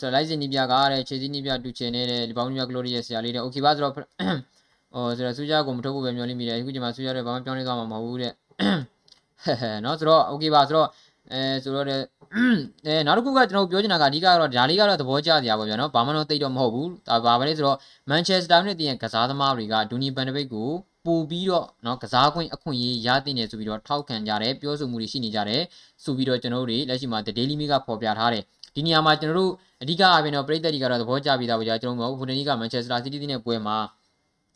ဆိုတော့လိုက်စင်နီပြကားတဲ့ခြေစည်းနီပြတူချင်နေတဲ့ဒီပေါင်းနီပြကလိုရီရဲ့ဆရာလေးတဲ့โอเคပါဆိုတော့ဟိုဆိုတော့ဆူချာကိုမထုတ်ဖို့ပဲမျှော်လင့်မိတယ်အခုချိန်မှာဆူချာတဲ့ဘာမှပြောင်းလဲသွားမှာမဟုတ်ဘူးတဲ့ဟဲဟဲเนาะဆိုတော့โอเคပါဆိုတော့အဲဆိုတော့တဲ့ အဲနောက်တစ်ခုကကျွန်တော်ပြောချင်တာကအဓိကတော့ဒါလေးကတော့သဘောကျစရာပါဗျာနော်ဘာမှတော့တိတ်တော့မဟုတ်ဘူးဒါပါပဲလေဆိုတော့မန်ချက်စတာနဲ့တည်ရင်ကစားသမားတွေကဒူနီဘန်ဒဘိတ်ကိုပို့ပြီးတော့เนาะကစားခွင့်အခွင့်အရေးရတဲ့နေဆိုပြီးတော့ထောက်ခံကြတယ်ပြောဆိုမှုတွေရှိနေကြတယ်ဆိုပြီးတော့ကျွန်တော်တို့တွေလက်ရှိမှာ The Daily Mail ကဖော်ပြထားတယ်ဒီနေရာမှာကျွန်တော်တို့အဓိကအပြင်တော့ပြည်သက်တွေကတော့သဘောကျပြီးသားပါကြာကျွန်တော်တို့ဟိုတနေ့ကမန်ချက်စတာစီးတီးနဲ့ပွဲမှာ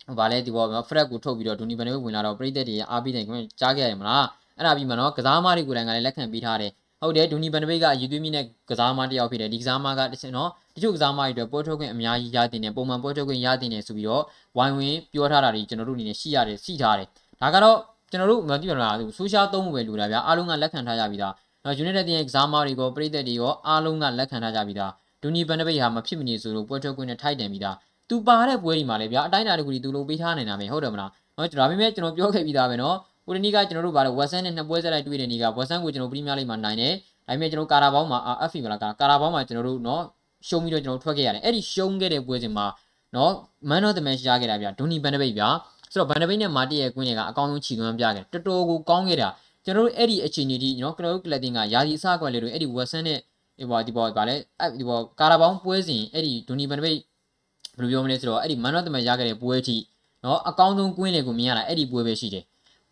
ဟိုဗာလဲဒီဘောဖရက်ကိုထုတ်ပြီးတော့ဒူနီဘန်ဒဘိတ်ဝင်လာတော့ပြည်သက်တွေအားပြီးတယ်ခင်ဗျကြားခဲ့ရတယ်မလားအဲ့ဒါပြီးမှတော့ကစားသမားတွေကိုယ်တိုင်ကလည်းလက်ခံပေးထားတယ် ဟုတ်တယ်ဒူနီဘန်ဒဘိတ်ကအယူသွေးမြင့်တဲ့ကစားသမားတစ်ယောက်ဖြစ်တယ်ဒီကစားသမားကတချင်နော်တချို့ကစားသမားတွေအတွက်ပွဲထုတ်ခွင့်အများကြီးရတင်တယ်ပုံမှန်ပွဲထုတ်ခွင့်ရတင်တယ်ဆိုပြီးတော့ဝိုင်းဝန်းပြောထားတာတွေကျွန်တော်တို့အနေနဲ့ရှိရတယ်ရှိထားတယ်ဒါကတော့ကျွန်တော်တို့မသိပါလားဆိုရှာသုံးမှုပဲလူတာဗျာအားလုံးကလက်ခံထားကြပြီးသားနော် United ရဲ့ကစားသမားတွေကိုပြည်သက်တွေရောအားလုံးကလက်ခံထားကြပြီးသားဒူနီဘန်ဒဘိတ်ဟာမဖြစ်မနေဆိုလို့ပွဲထုတ်ခွင့်နဲ့ထိုက်တယ်ပြီးသားသူပါတဲ့ပွဲဒီမှာလေဗျာအတိုင်းအတာတခုဒီသူလိုပေးထားနေတာပဲဟုတ်တယ်မလားနော်ဒါပေမဲ့ကျွန်တော်ပြောခဲ့ပြီးသားပဲနော် ဟိုဒီနေ့ကကျွန်တော်တို့ဗါတော့ဝက်ဆန်နဲ့နှစ်ပွဲဆက်လိုက်တွေ့တဲ့နေ့ကဝက်ဆန်ကိုကျွန်တော်ပရီးမီးယားလိဂ်မှာနိုင်တယ်ဒါပေမဲ့ကျွန်တော်ကာရာဘောင်းမှာ FA မလားကာရာဘောင်းမှာကျွန်တော်တို့နော်ရှုံးပြီးတော့ကျွန်တော်ထွက်ခဲ့ရတယ်အဲ့ဒီရှုံးခဲ့တဲ့ပွဲစဉ်မှာနော် man of the match ရခဲ့တာဗျာဒူနီဘန်ဒဘိတ်ဗျာဆိုတော့ဘန်ဒဘိတ်နဲ့မာတီရဲ့ကွင်းတွေကအကောင်းဆုံးခြေသွမ်းပြခဲ့တော်တော်ကိုကောင်းခဲ့တာကျွန်တော်တို့အဲ့ဒီအခြေအနေဒီနော်ကျွန်တော်တို့ကလပ်တင်ကယာစီအစကွက်လေးတို့အဲ့ဒီဝက်ဆန်နဲ့ဒီပေါ်ဒီပေါ်ဗာလဲအဲ့ဒီပေါ်ကာရာဘောင်းပွဲစဉ်အဲ့ဒီဒူနီဘန်ဒဘိတ်ဘယ်လိုပြောမလဲဆိုတော့အဲ့ဒီ man of the match ရခဲ့တဲ့ပွဲအထိနော်အကောင်းဆုံးကွင်းတွေကိုမြင်ရတာအဲ့ဒီပွဲပဲရှိတယ်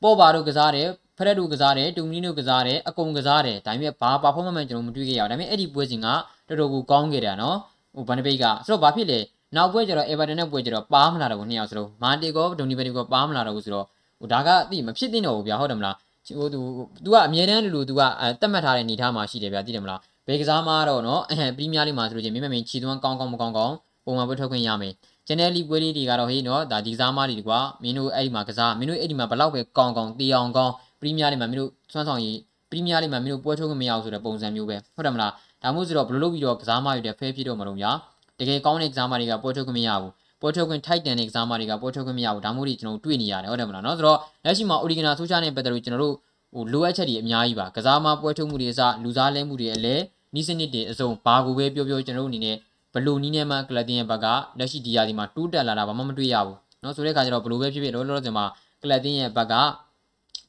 ပေါ်ပါတို့ကစားတယ်ဖရက်တို့ကစားတယ်တူမီနိုကစားတယ်အကုန်ကစားတယ်ဒါပေမဲ့ဘာ performance ကျွန်တော်မတွေ့ခဲ့ရအောင်ဒါပေမဲ့အဲ့ဒီပွဲစဉ်ကတော်တော်ကိုကောင်းခဲ့တာနော်ဟိုဘန်ဒဘိတ်ကဆိုတော့ဘာဖြစ်လဲနောက်ပွဲကျတော့ Everton နဲ့ပွဲကျတော့ပါမလာတော့ဘူးနှစ်ယောက်စလုံးမာတီကောဒိုနီဘယ်နီကောပါမလာတော့ဘူးဆိုတော့ဟိုဒါကအတိမဖြစ်သင့်တော့ဘူးဗျာဟုတ်တယ်မလားဟိုသူ तू ကအမြဲတမ်းလူလူ तू ကတတ်မှတ်ထားတဲ့အနေထားမှာရှိတယ်ဗျာသိတယ်မလားဘယ်ကစားမှာတော့နော်အဲပရီးမီးယားလိမှာဆိုလို့ချင်းမင်းမင်းချီသွန်းကောင်းကောင်းမကောင်းကောင်းပုံမှန်ပွဲထွက်ခွင့်ရမယ် ကျ channel လေးပွဲလေးတွေကတော့ဟေးနော်ဒါဒီကစားမတွေကွာမင်းတို့အဲ့ဒီမှာကစားမင်းတို့အဲ့ဒီမှာဘလောက်ပဲကောင်းကောင်းတေးအောင်ကောင်းပရီးမီးယားလိမှာမင်းတို့ဆွမ်းဆောင်ရေးပရီးမီးယားလိမှာမင်းတို့ပွဲထုတ်ခွင့်မရအောင်ဆိုတဲ့ပုံစံမျိုးပဲဟုတ်တယ်မလားဒါမှမဟုတ်ဆိုတော့ဘယ်လိုလုပ်ပြီးတော့ကစားမတွေတဲ့ဖဲဖြစ်တော့မလို့ညာတကယ်ကောင်းတဲ့ကစားမတွေကပွဲထုတ်ခွင့်မရဘူးပွဲထုတ်ခွင့်ထိုက်တန်တဲ့ကစားမတွေကပွဲထုတ်ခွင့်မရဘူးဒါမှမဟုတ်ဒီကျွန်တော်တွေ့နေရတယ်ဟုတ်တယ်မလားနော်ဆိုတော့လက်ရှိမှာ Origina Social နဲ့ပတ်သက်လို့ကျွန်တော်တို့ဟိုလိုအပ်ချက်တွေအများကြီးပါကစားမပွဲထုတ်မှုတွေအစလူစားလဲမှုတွေအလဲနီးစနစ်တွေအစုံဘာကိုပဲပြောပြောကျွန်တော်တို့အနေနဲ့ ဘလူနီးနဲ့မှကလပ်တင်ရဲ့ဘက်ကလက်ရှိဒီယာဒီမှာတိုးတက်လာတာဘာမှမတွေ့ရဘူးเนาะဆိုတဲ့အခါကျတော့ဘလူပဲဖြစ်ဖြစ်လောလောဆယ်မှာကလပ်တင်ရဲ့ဘက်က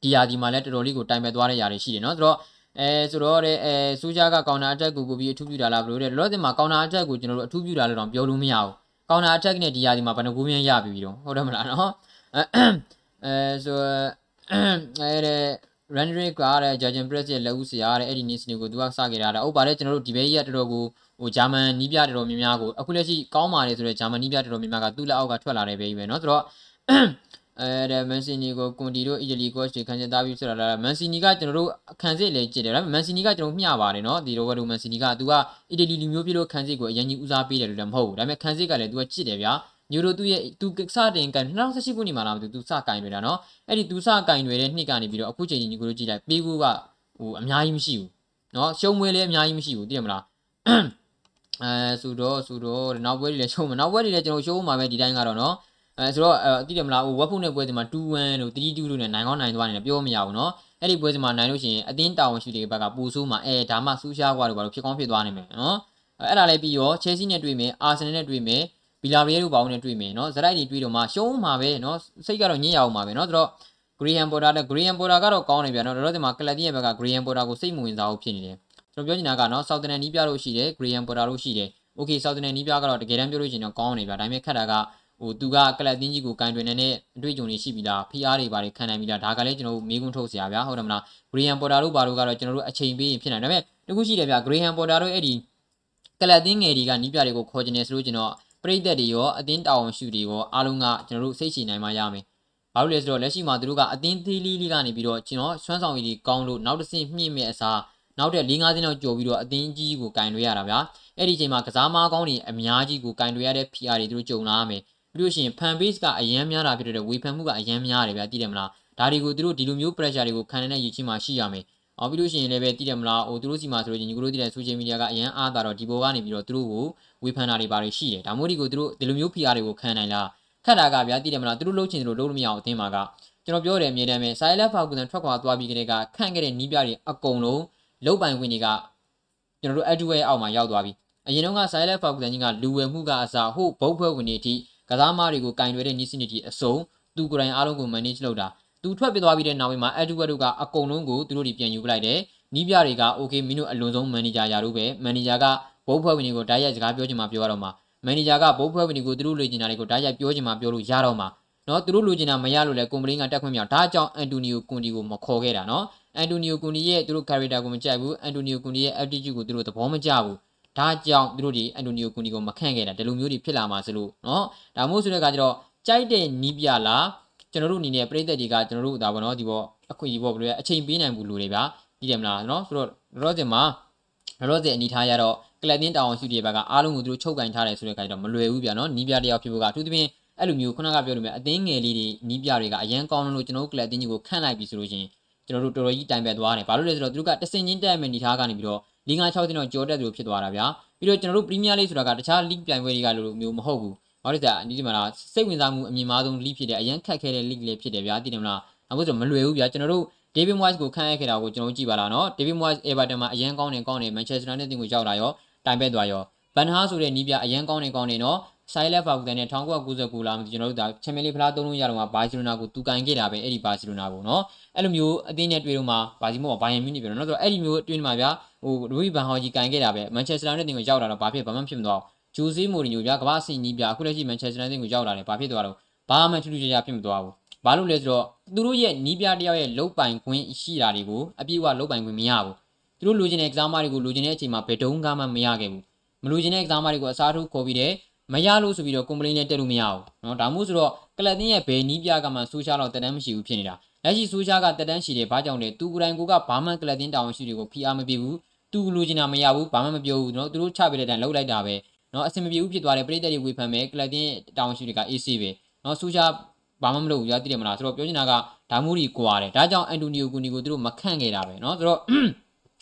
ဒီယာဒီမှာလည်းတော်တော်လေးကိုတိုင်မဲ့သွားတဲ့ຢာတွေရှိတယ်เนาะဆိုတော့အဲဆိုတော့တဲ့အဲစူးဂျာကကောင်တာအတက်ကိုပို့ပြီးအထူးပြုတာလားဘလို့တဲ့လောလောဆယ်မှာကောင်တာအတက်ကိုကျွန်တော်တို့အထူးပြုတာလို့တော့ပြောလို့မရဘူးကောင်တာအတက်နဲ့ဒီယာဒီမှာဘယ်နှကူမြန်းရပြီတော့ဟုတ်တယ်မလားเนาะအဲဆိုအဲတဲ့ rendering ကတဲ့ Judging Press ရဲ့လက်ဦးဆရာတဲ့အဲ့ဒီ news တွေကိုသူကစခဲ့တာတဲ့ဟုတ်ပါတယ်ကျွန်တော်တို့ဒီဘဲကြီးကတော်တော်ကို ဟိုဂျာမန်နီးပြတော်တော်များများကိုအခုလက်ရှိကောင်းပါတယ်ဆိုတော့ဂျာမန်နီးပြတော်တော်များများကသူ့လက်အောက်ကထွက်လာတယ်ပဲကြီးပဲเนาะဆိုတော့အဲတဲ့မန်စီနီကိုကွန်တီတို့အီတလီကော့ချ်ခံချက်သားပြီးဆိုတာလားမန်စီနီကကျွန်တော်တို့ခံစစ်လေကြည့်တယ်ဒါပေမဲ့မန်စီနီကကျွန်တော်မျှပါတယ်เนาะဒီရိုဘတ်တိုမန်စီနီကသူကအီတလီလူမျိုးဖြစ်လို့ခံစစ်ကိုအရင်ကြီးဦးစားပေးတယ်လို့လည်းမဟုတ်ဘူးဒါပေမဲ့ခံစစ်ကလည်းသူကကြည့်တယ်ဗျာညိုတို့သူ့ရဲ့သူစတင်ကန်2018ခုနှစ်မှာလာသူစကင်တွေတာเนาะအဲ့ဒီသူစကင်တွေတဲ့နှစ်ကနေပြီးတော့အခုချိန်ကြီးညိုတို့ကြည့်လိုက်ပေးကူကဟိုအများကြီးမရှိဘူးเนาะရှုံးမွေးလည်းအများကြီးမရှိဘူးသိရမလား အဲဆိုတော့ဆိုတော့နောက်ပွဲတွေလည်းရှုံးမှာနောက်ပွဲတွေလည်းကျွန်တော်ရှုံးမှာပဲဒီတိုင်းကတော့เนาะအဲဆိုတော့အဲသိတယ်မလားဟိုဝက်ဖုတ်နဲ့ပွဲစီမှာ2-1လို့3-2လို့နဲ့နိုင်ကောင်းနိုင်သွားနေတယ်ပြောမရဘူးเนาะအဲ့ဒီပွဲစီမှာနိုင်လို့ရှိရင်အတင်းတာဝန်ရှိတဲ့ဘက်ကပူဆိုးမှာအဲဒါမှဆူးရှားကွာလို့ဘာလို့ဖြစ်ကောင်းဖြစ်သွားနိုင်မယ်เนาะအဲ့ဒါလည်းပြီးရောချယ်ဆီနဲ့တွေ့မယ်အာဆင်နယ်နဲ့တွေ့မယ်ဘီလာရီယယ်တို့ပေါင်းနဲ့တွေ့မယ်เนาะဇရိုက်တွေတွေ့တော့မှရှုံးမှာပဲเนาะစိတ်ကတော့ညစ်ရအောင်မှာပဲเนาะဆိုတော့ဂရီယန်ပေါ်တာနဲ့ဂရီယန်ပေါ်တာကတော့ကောင်းနေပြန်တော့တော့ဒီမှာကလပ်တီရဲ့ဘက်ကဂရီယန်ပေါ်တာကိုစိတ်မဝင်စားဘူးဖြစ်နေတယ် ကျွန်တော်ပြောချင်တာကနော်စောက်တနန်နီးပြလို့ရှိတယ် Graham Potter လို့ရှိတယ် Okay စောက်တနန်နီးပြကတော့တကယ်တမ်းပြောလို့ရှိရင်တော့ကောင်းနေပြဒါပေမဲ့ခက်တာကဟိုသူကကလပ်တင်းကြီးကိုကင်တွင်နေတဲ့အတွေ့အကြုံတွေရှိပြီလားဖိအားတွေပါတယ်ခံနိုင်ပြီလားဒါကလည်းကျွန်တော်တို့မေးခွန်းထုတ်စရာဗျာဟုတ်တယ်မလား Graham Potter တို့ဘာလို့ကတော့ကျွန်တော်တို့အချိန်ပေးရင်ဖြစ်နိုင်ဒါပေမဲ့တခုရှိတယ်ဗျာ Graham Potter တို့အဲ့ဒီကလပ်တင်းငယ်တွေကနီးပြတွေကိုခေါ်ကျင်နေဆိုလို့ကျွန်တော်ပရိသတ်တွေရောအတင်းတာဝန်ရှုတွေရောအားလုံးကကျွန်တော်တို့စိတ်ရှည်နိုင်မှရမယ်ဘာလို့လဲဆိုတော့လက်ရှိမှာသူတို့ကအတင်းသေးလေးလေးကနေပြီးတော့ကျွန်တော်ဆွမ်းဆောင်ရည်ကောင်းလို့နောက်တစ်ဆင့်မြင့်မြင့်အစား နောက်တဲ့၄၅ဆင်းလောက်ကြော်ပြီးတော့အတင်းကြီးကိုကင်တွေရတာဗျာ။အဲ့ဒီအချိန်မှာကစားမားကောင်းတွေအများကြီးကိုကင်တွေရတဲ့ PR တွေသူတို့ကြုံလာရမယ်။ပြီးလို့ရှိရင် fan base ကအရန်များတာဖြစ်တဲ့ဝေဖန်မှုကအရန်များတယ်ဗျာသိတယ်မလား။ဒါတွေကိုသူတို့ဒီလိုမျိုး pressure တွေကိုခံနေတဲ့ရည်ချင်းမှာရှိရမယ်။အော်ပြီးလို့ရှိရင်လည်းပဲသိတယ်မလားဟိုသူတို့စီမှာဆိုလို့ချင်းညီကိုတို့သိတဲ့ social media ကအရန်အားတာတော့ဒီဘောကနေပြီးတော့သူတို့ကိုဝေဖန်တာတွေပါတွေရှိတယ်ဒါမျိုးတွေကိုသူတို့ဒီလိုမျိုး PR တွေကိုခံနိုင်လားခက်တာကဗျာသိတယ်မလားသူတို့လှုပ်ချင်တယ်လို့လှုပ်လို့မရအောင်အသင်းမှာကကျွန်တော်ပြောတယ်အမြဲတမ်းပဲ Silent Falcon ထွက်ခွာသွားပြီးကြတဲ့ကခန့်ခဲ့တဲ့နီးပြတွေအကုန်လုံး လုတ်ပိုင်ခွင့်တွေကကျွန်တော်တို့ Adway အောက်မှာရောက်သွားပြီအရင်တော့က Silent Falcon ကြီးကလူဝယ်မှုကအစားဟိုဘုတ်ဖွဲ့ဝင်တွေအထိကစားမားတွေကိုကင်တွယ်တဲ့နီးစနစ်ကြီးအစုံသူကိုယ်တိုင်အားလုံးကို manage လုပ်တာသူထွက်ပြသွားပြီးတဲ့နောက်ပိုင်းမှာ Adway တို့ကအကုန်လုံးကိုသူတို့တွေပြန်ယူပလိုက်တယ်နီးပြတွေက okay မင်းတို့အလွန်ဆုံး manager ရာလို့ပဲ manager ကဘုတ်ဖွဲ့ဝင်တွေကိုတိုက်ရိုက်စကားပြောချင်မှပြောရတော့မှာမန်နေဂျာကဘုတ်ဖွဲ့ဝင်တွေကိုသူတို့လိုချင်တာတွေကိုဓာတ်ရိုက်ပြောချင်မှပြောလို့ရတော့မှာနော်သူတို့လိုချင်တာမရလို့လဲကွန်ပဏီကတက်ခွင့်မရဒါကြောင့်အန်တိုနီယိုကွန်ဒီကိုမခေါ်ခဲ့တာနော် အန်တိုနီယိုကွန်ဒီရဲ့သူတို့ character ကိုမကြိုက်ဘူးအန်တိုနီယိုကွန်ဒီရဲ့ attitude ကိုသူတို့သဘောမကျဘူးဒါကြောင့်သူတို့ဒီအန်တိုနီယိုကွန်ဒီကိုမခန့်ခဲ့တာဒီလိုမျိုးတွေဖြစ်လာမှာစလို့နော်ဒါမို့ဆိုတဲ့အခါကျတော့ကြိုက်တဲ့နီးပြလားကျွန်တော်တို့အနေနဲ့ပြည်သက်တွေကကျွန်တော်တို့ဒါပေါ့နော်ဒီပေါ့အခွင့်အရေးပေါ့ဘယ်လိုလဲအချိန်ပေးနိုင်ဘူးလို့လေဗျာဒီတယ်မလားနော်ဆိုတော့ရောစင်မှာရောစင်အနေထားရတော့ကလပ်တင်းတောင်ရှိတဲ့ဘက်ကအားလုံးကိုသူတို့ချုပ်ကင်ထားတယ်ဆိုတဲ့အခါကျတော့မလွယ်ဘူးဗျာနော်နီးပြတယောက်ဖြစ်ဖို့ကအထူးသဖြင့်အဲ့လိုမျိုးခုနကပြောလို့မြဲအသင်းငယ်လေးတွေနီးပြတွေကအရန်ကောင်းလို့ကျွန်တော်တို့ကလပ်တင်းကြီးကိုခန့်လိုက်ပြီဆိုလို့ချင်း ကျွန်တော်တို့တော်တော်ကြီးတိုင်ပတ်သွားတယ်ဘာလို့လဲဆိုတော့သူတို့ကတဆင်ချင်းတက်မဲ့နေထားကနေပြီးတော့လီဂါ6တင်းတော့ကြော်တက်သူဖြစ်သွားတာဗျာပြီးတော့ကျွန်တော်တို့ပရီးမီးယားလိဆိုတာကတခြားလိဂ်ပြိုင်ပွဲတွေကလိုမျိုးမဟုတ်ဘူးဘာလို့လဲဆိုတော့ဒီမှာစိတ်ဝင်စားမှုအမြင့်မားဆုံးလိဂ်ဖြစ်တယ်အရန်ခက်ခဲတဲ့လိဂ်လေးဖြစ်တယ်ဗျာသိတယ်မလားအခုဆိုမလွယ်ဘူးဗျာကျွန်တော်တို့ David Moyes ကိုခန့်ရခဲ့တာကိုကျွန်တော်ကြည့်ပါလားနော် David Moyes Everton မှာအရန်ကောင်းနေကောင်းနေ Manchester United တင်ကိုရောက်လာရောတိုင်ပဲသွားရောဘန်ဟာဆိုတဲ့နီးပြအရန်ကောင်းနေကောင်းနေနော် ဆိုင်လက်ဖောက်ကန်နဲ့1999လာမှကျွန်တော်တို့ဒါချန်ပီယံလိဖလားသုံးလုံးရတော့မှာဘာစီလိုနာကိုတူကန်ခဲ့တာပဲအဲ့ဒီဘာစီလိုနာကိုနော်အဲ့လိုမျိုးအသင်းနဲ့တွေ့တော့မှဘာစီမို့ဘာယန်မြူးနေပြန်တော့ဆိုတော့အဲ့ဒီမျိုးတွေ့နေမှာဗျာဟိုလူဝီဘန်ဟော်ကြီးကန်ခဲ့တာပဲမန်ချက်စတာနဲ့တင်ကိုရောက်လာတော့ဘာဖြစ်ဘာမှဖြစ်မသွားဂျိုซีမိုရီညိုဗျာကမ္ဘာစီနီးပြအခုလက်ရှိမန်ချက်စတာနဲ့တင်ကိုရောက်လာတယ်ဘာဖြစ်သွားတော့ဘာမှထူးထူးခြားခြားဖြစ်မသွားဘူးဘာလို့လဲဆိုတော့သူတို့ရဲ့နီးပြတယောက်ရဲ့လုတ်ပိုင်ခွင့်ရှိတာတွေကိုအပြည့်အဝလုတ်ပိုင်ခွင့်မရဘူးသူတို့လိုချင်တဲ့ exam တွေကိုလိုချင်တဲ့အချိန်မှာဘယ်တုန်းကမှမရခဲ့ဘူးမလိုချင်တဲ့ exam တွေကိုအစားထိုးခေါ်ပြီးတယ် မရလို့ဆိုပြီးတော့ complaint နဲ့တက်လို့မရဘူးเนาะဒါမှမဟုတ်ဆိုတော့ကလပ်တင်းရဲ့ဘယ်နီးပြကမှဆိုရှယ်လောက်တက်တန်းမရှိဘူးဖြစ်နေတာလက်ရှိဆိုရှယ်ကတက်တန်းရှိတယ်ဘာကြောင့်လဲသူကိုယ်တိုင်ကိုကဘာမှကလပ်တင်းတာဝန်ရှိတွေကိုဖိအားမပေးဘူးသူလိုချင်တာမရဘူးဘာမှမပြောဘူးเนาะသူတို့ချပေးတဲ့တိုင်လောက်လိုက်တာပဲ နော်အဆင်မပြေဘူးဖြစ်သွားတယ်ပရိသတ်တွေဝေဖန်မယ်ကလပ်တင်းတောင်းရှိတွေက AC ပဲနော်ဆူရှာဘာမှမလုပ်ဘူးကြာသိတယ်မလားဆိုတော့ပြောချင်တာကဒါမျိုးကြီးကွာတယ်ဒါကြောင့်အန်တိုနီယိုကူနီကိုသူတို့မခန့်ခဲ့တာပဲနော်ဆိုတော့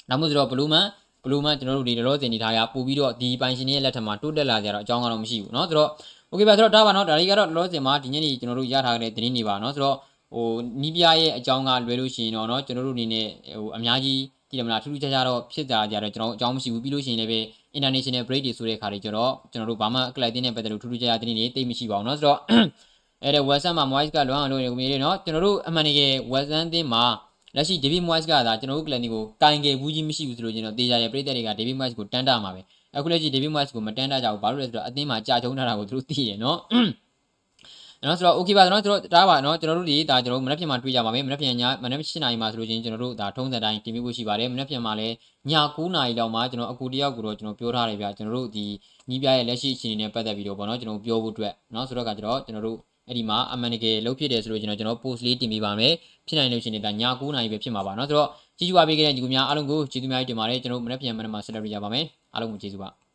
ဒါမှမဟုတ်ဆိုတော့ဘလူးမန် ဘလူးမန်ကျွန်တော်တို့ဒီလောလောဆယ်နေထားရပို့ပြီးတော့ဒီပိုင်ရှင်တွေရဲ့လက်ထက်မှာတိုးတက်လာကြတော့အကြောင်းကတော့မရှိဘူးเนาะဆိုတော့โอเคပါဆိုတော့ဒါပါเนาะဒါတွေကတော့လောလောဆယ်မှာဒီညနေကျွန်တော်တို့ရထားတဲ့သတင်းတွေပါเนาะဆိုတော့ဟိုနီးပြရဲ့အကြောင်းကလွယ်လို့ရှိရင်တော့เนาะကျွန်တော်တို့အနေနဲ့ဟိုအများကြီးကြည့်တယ်မလားထူးထူးခြားခြားတော့ဖြစ်တာကြတော့ကျွန်တော်အကြောင်းမရှိဘူးပြီးလို့ရှိရင်လည်းပဲ international break တွေဆိုတဲ့ခါတွေကျတော့ကျွန်တော်တို့ဘာမှ client တင်းနဲ့ပတ်သက်လို့ထူးထူးခြားခြားသတင်းတွေသိမရှိပါဘူးเนาะဆိုတော့အဲ့ဒါ Western မှာ Moise ကလွမ်းအောင်လုပ်နေကိုမြင်တယ်เนาะကျွန်တော်တို့အမှန်တကယ် Western တင်းမှာ လက်ရှိ David Moyes ကသာကျွန်တော်တို့ Clanny ကိုကင်ကယ်ဘူးကြီးမရှိဘူးဆိုလို့ကျွန်တော်တေချာရဲ့ပြည်သက်တွေက David Moyes ကိုတန်းတာမှာပဲအခုလက်ရှိ David Moyes ကိုမတန်းတာကြဘူးဘာလို့လဲဆိုတော့အသင်းမှာကြာချုံထားတာကိုသူတို့သိရနော်နော်ဆိုတော့ okay ပါနော်ကျွန်တော်ဒါပါနော်ကျွန်တော်တို့ဒီဒါကျွန်တော်တို့မနေ့ပြန်မှာတွေ့ကြပါမယ်မနေ့ပြန်ညမနေ့7နာရီမှာဆိုလို့ချင်းကျွန်တော်တို့ဒါထုံးစံတိုင်းတင်ပြဖို့ရှိပါတယ်မနေ့ပြန်မှာလည်းည9နာရီလောက်မှာကျွန်တော်အကူတယောက်ကိုတော့ကျွန်တော်ပြောထားတယ်ဗျာကျွန်တော်တို့ဒီညီးပြရဲ့လက်ရှိအခြေအနေနဲ့ပတ်သက်ပြီးတော့ဗောနော်ကျွန်တော်ပြောဖို့အတွက်နော်ဆိုတော့ကကျွန်တော်ကျွန်တော်တို့ အဲ့ဒီမှာအမှန်တကယ်လုပ်ဖြစ်တယ်ဆိုလို့ကျွန်တော်ကျွန်တော် post လေးတင်ပေးပါမယ်ဖြစ်နိုင်လို့ရှိရင်ဒါည9:00နာရီပဲဖြစ်မှာပါနော်ဆိုတော့ကြည့်ကြပါပေးခဲ့တဲ့ညီကိုများအားလုံးကိုကျေးဇူးများတင်ပါတယ်ကျွန်တော်မနက်ဖြန်မနက်မှာဆက်လက်ပြရပါမယ်အားလုံးကိုကျေးဇူးပါ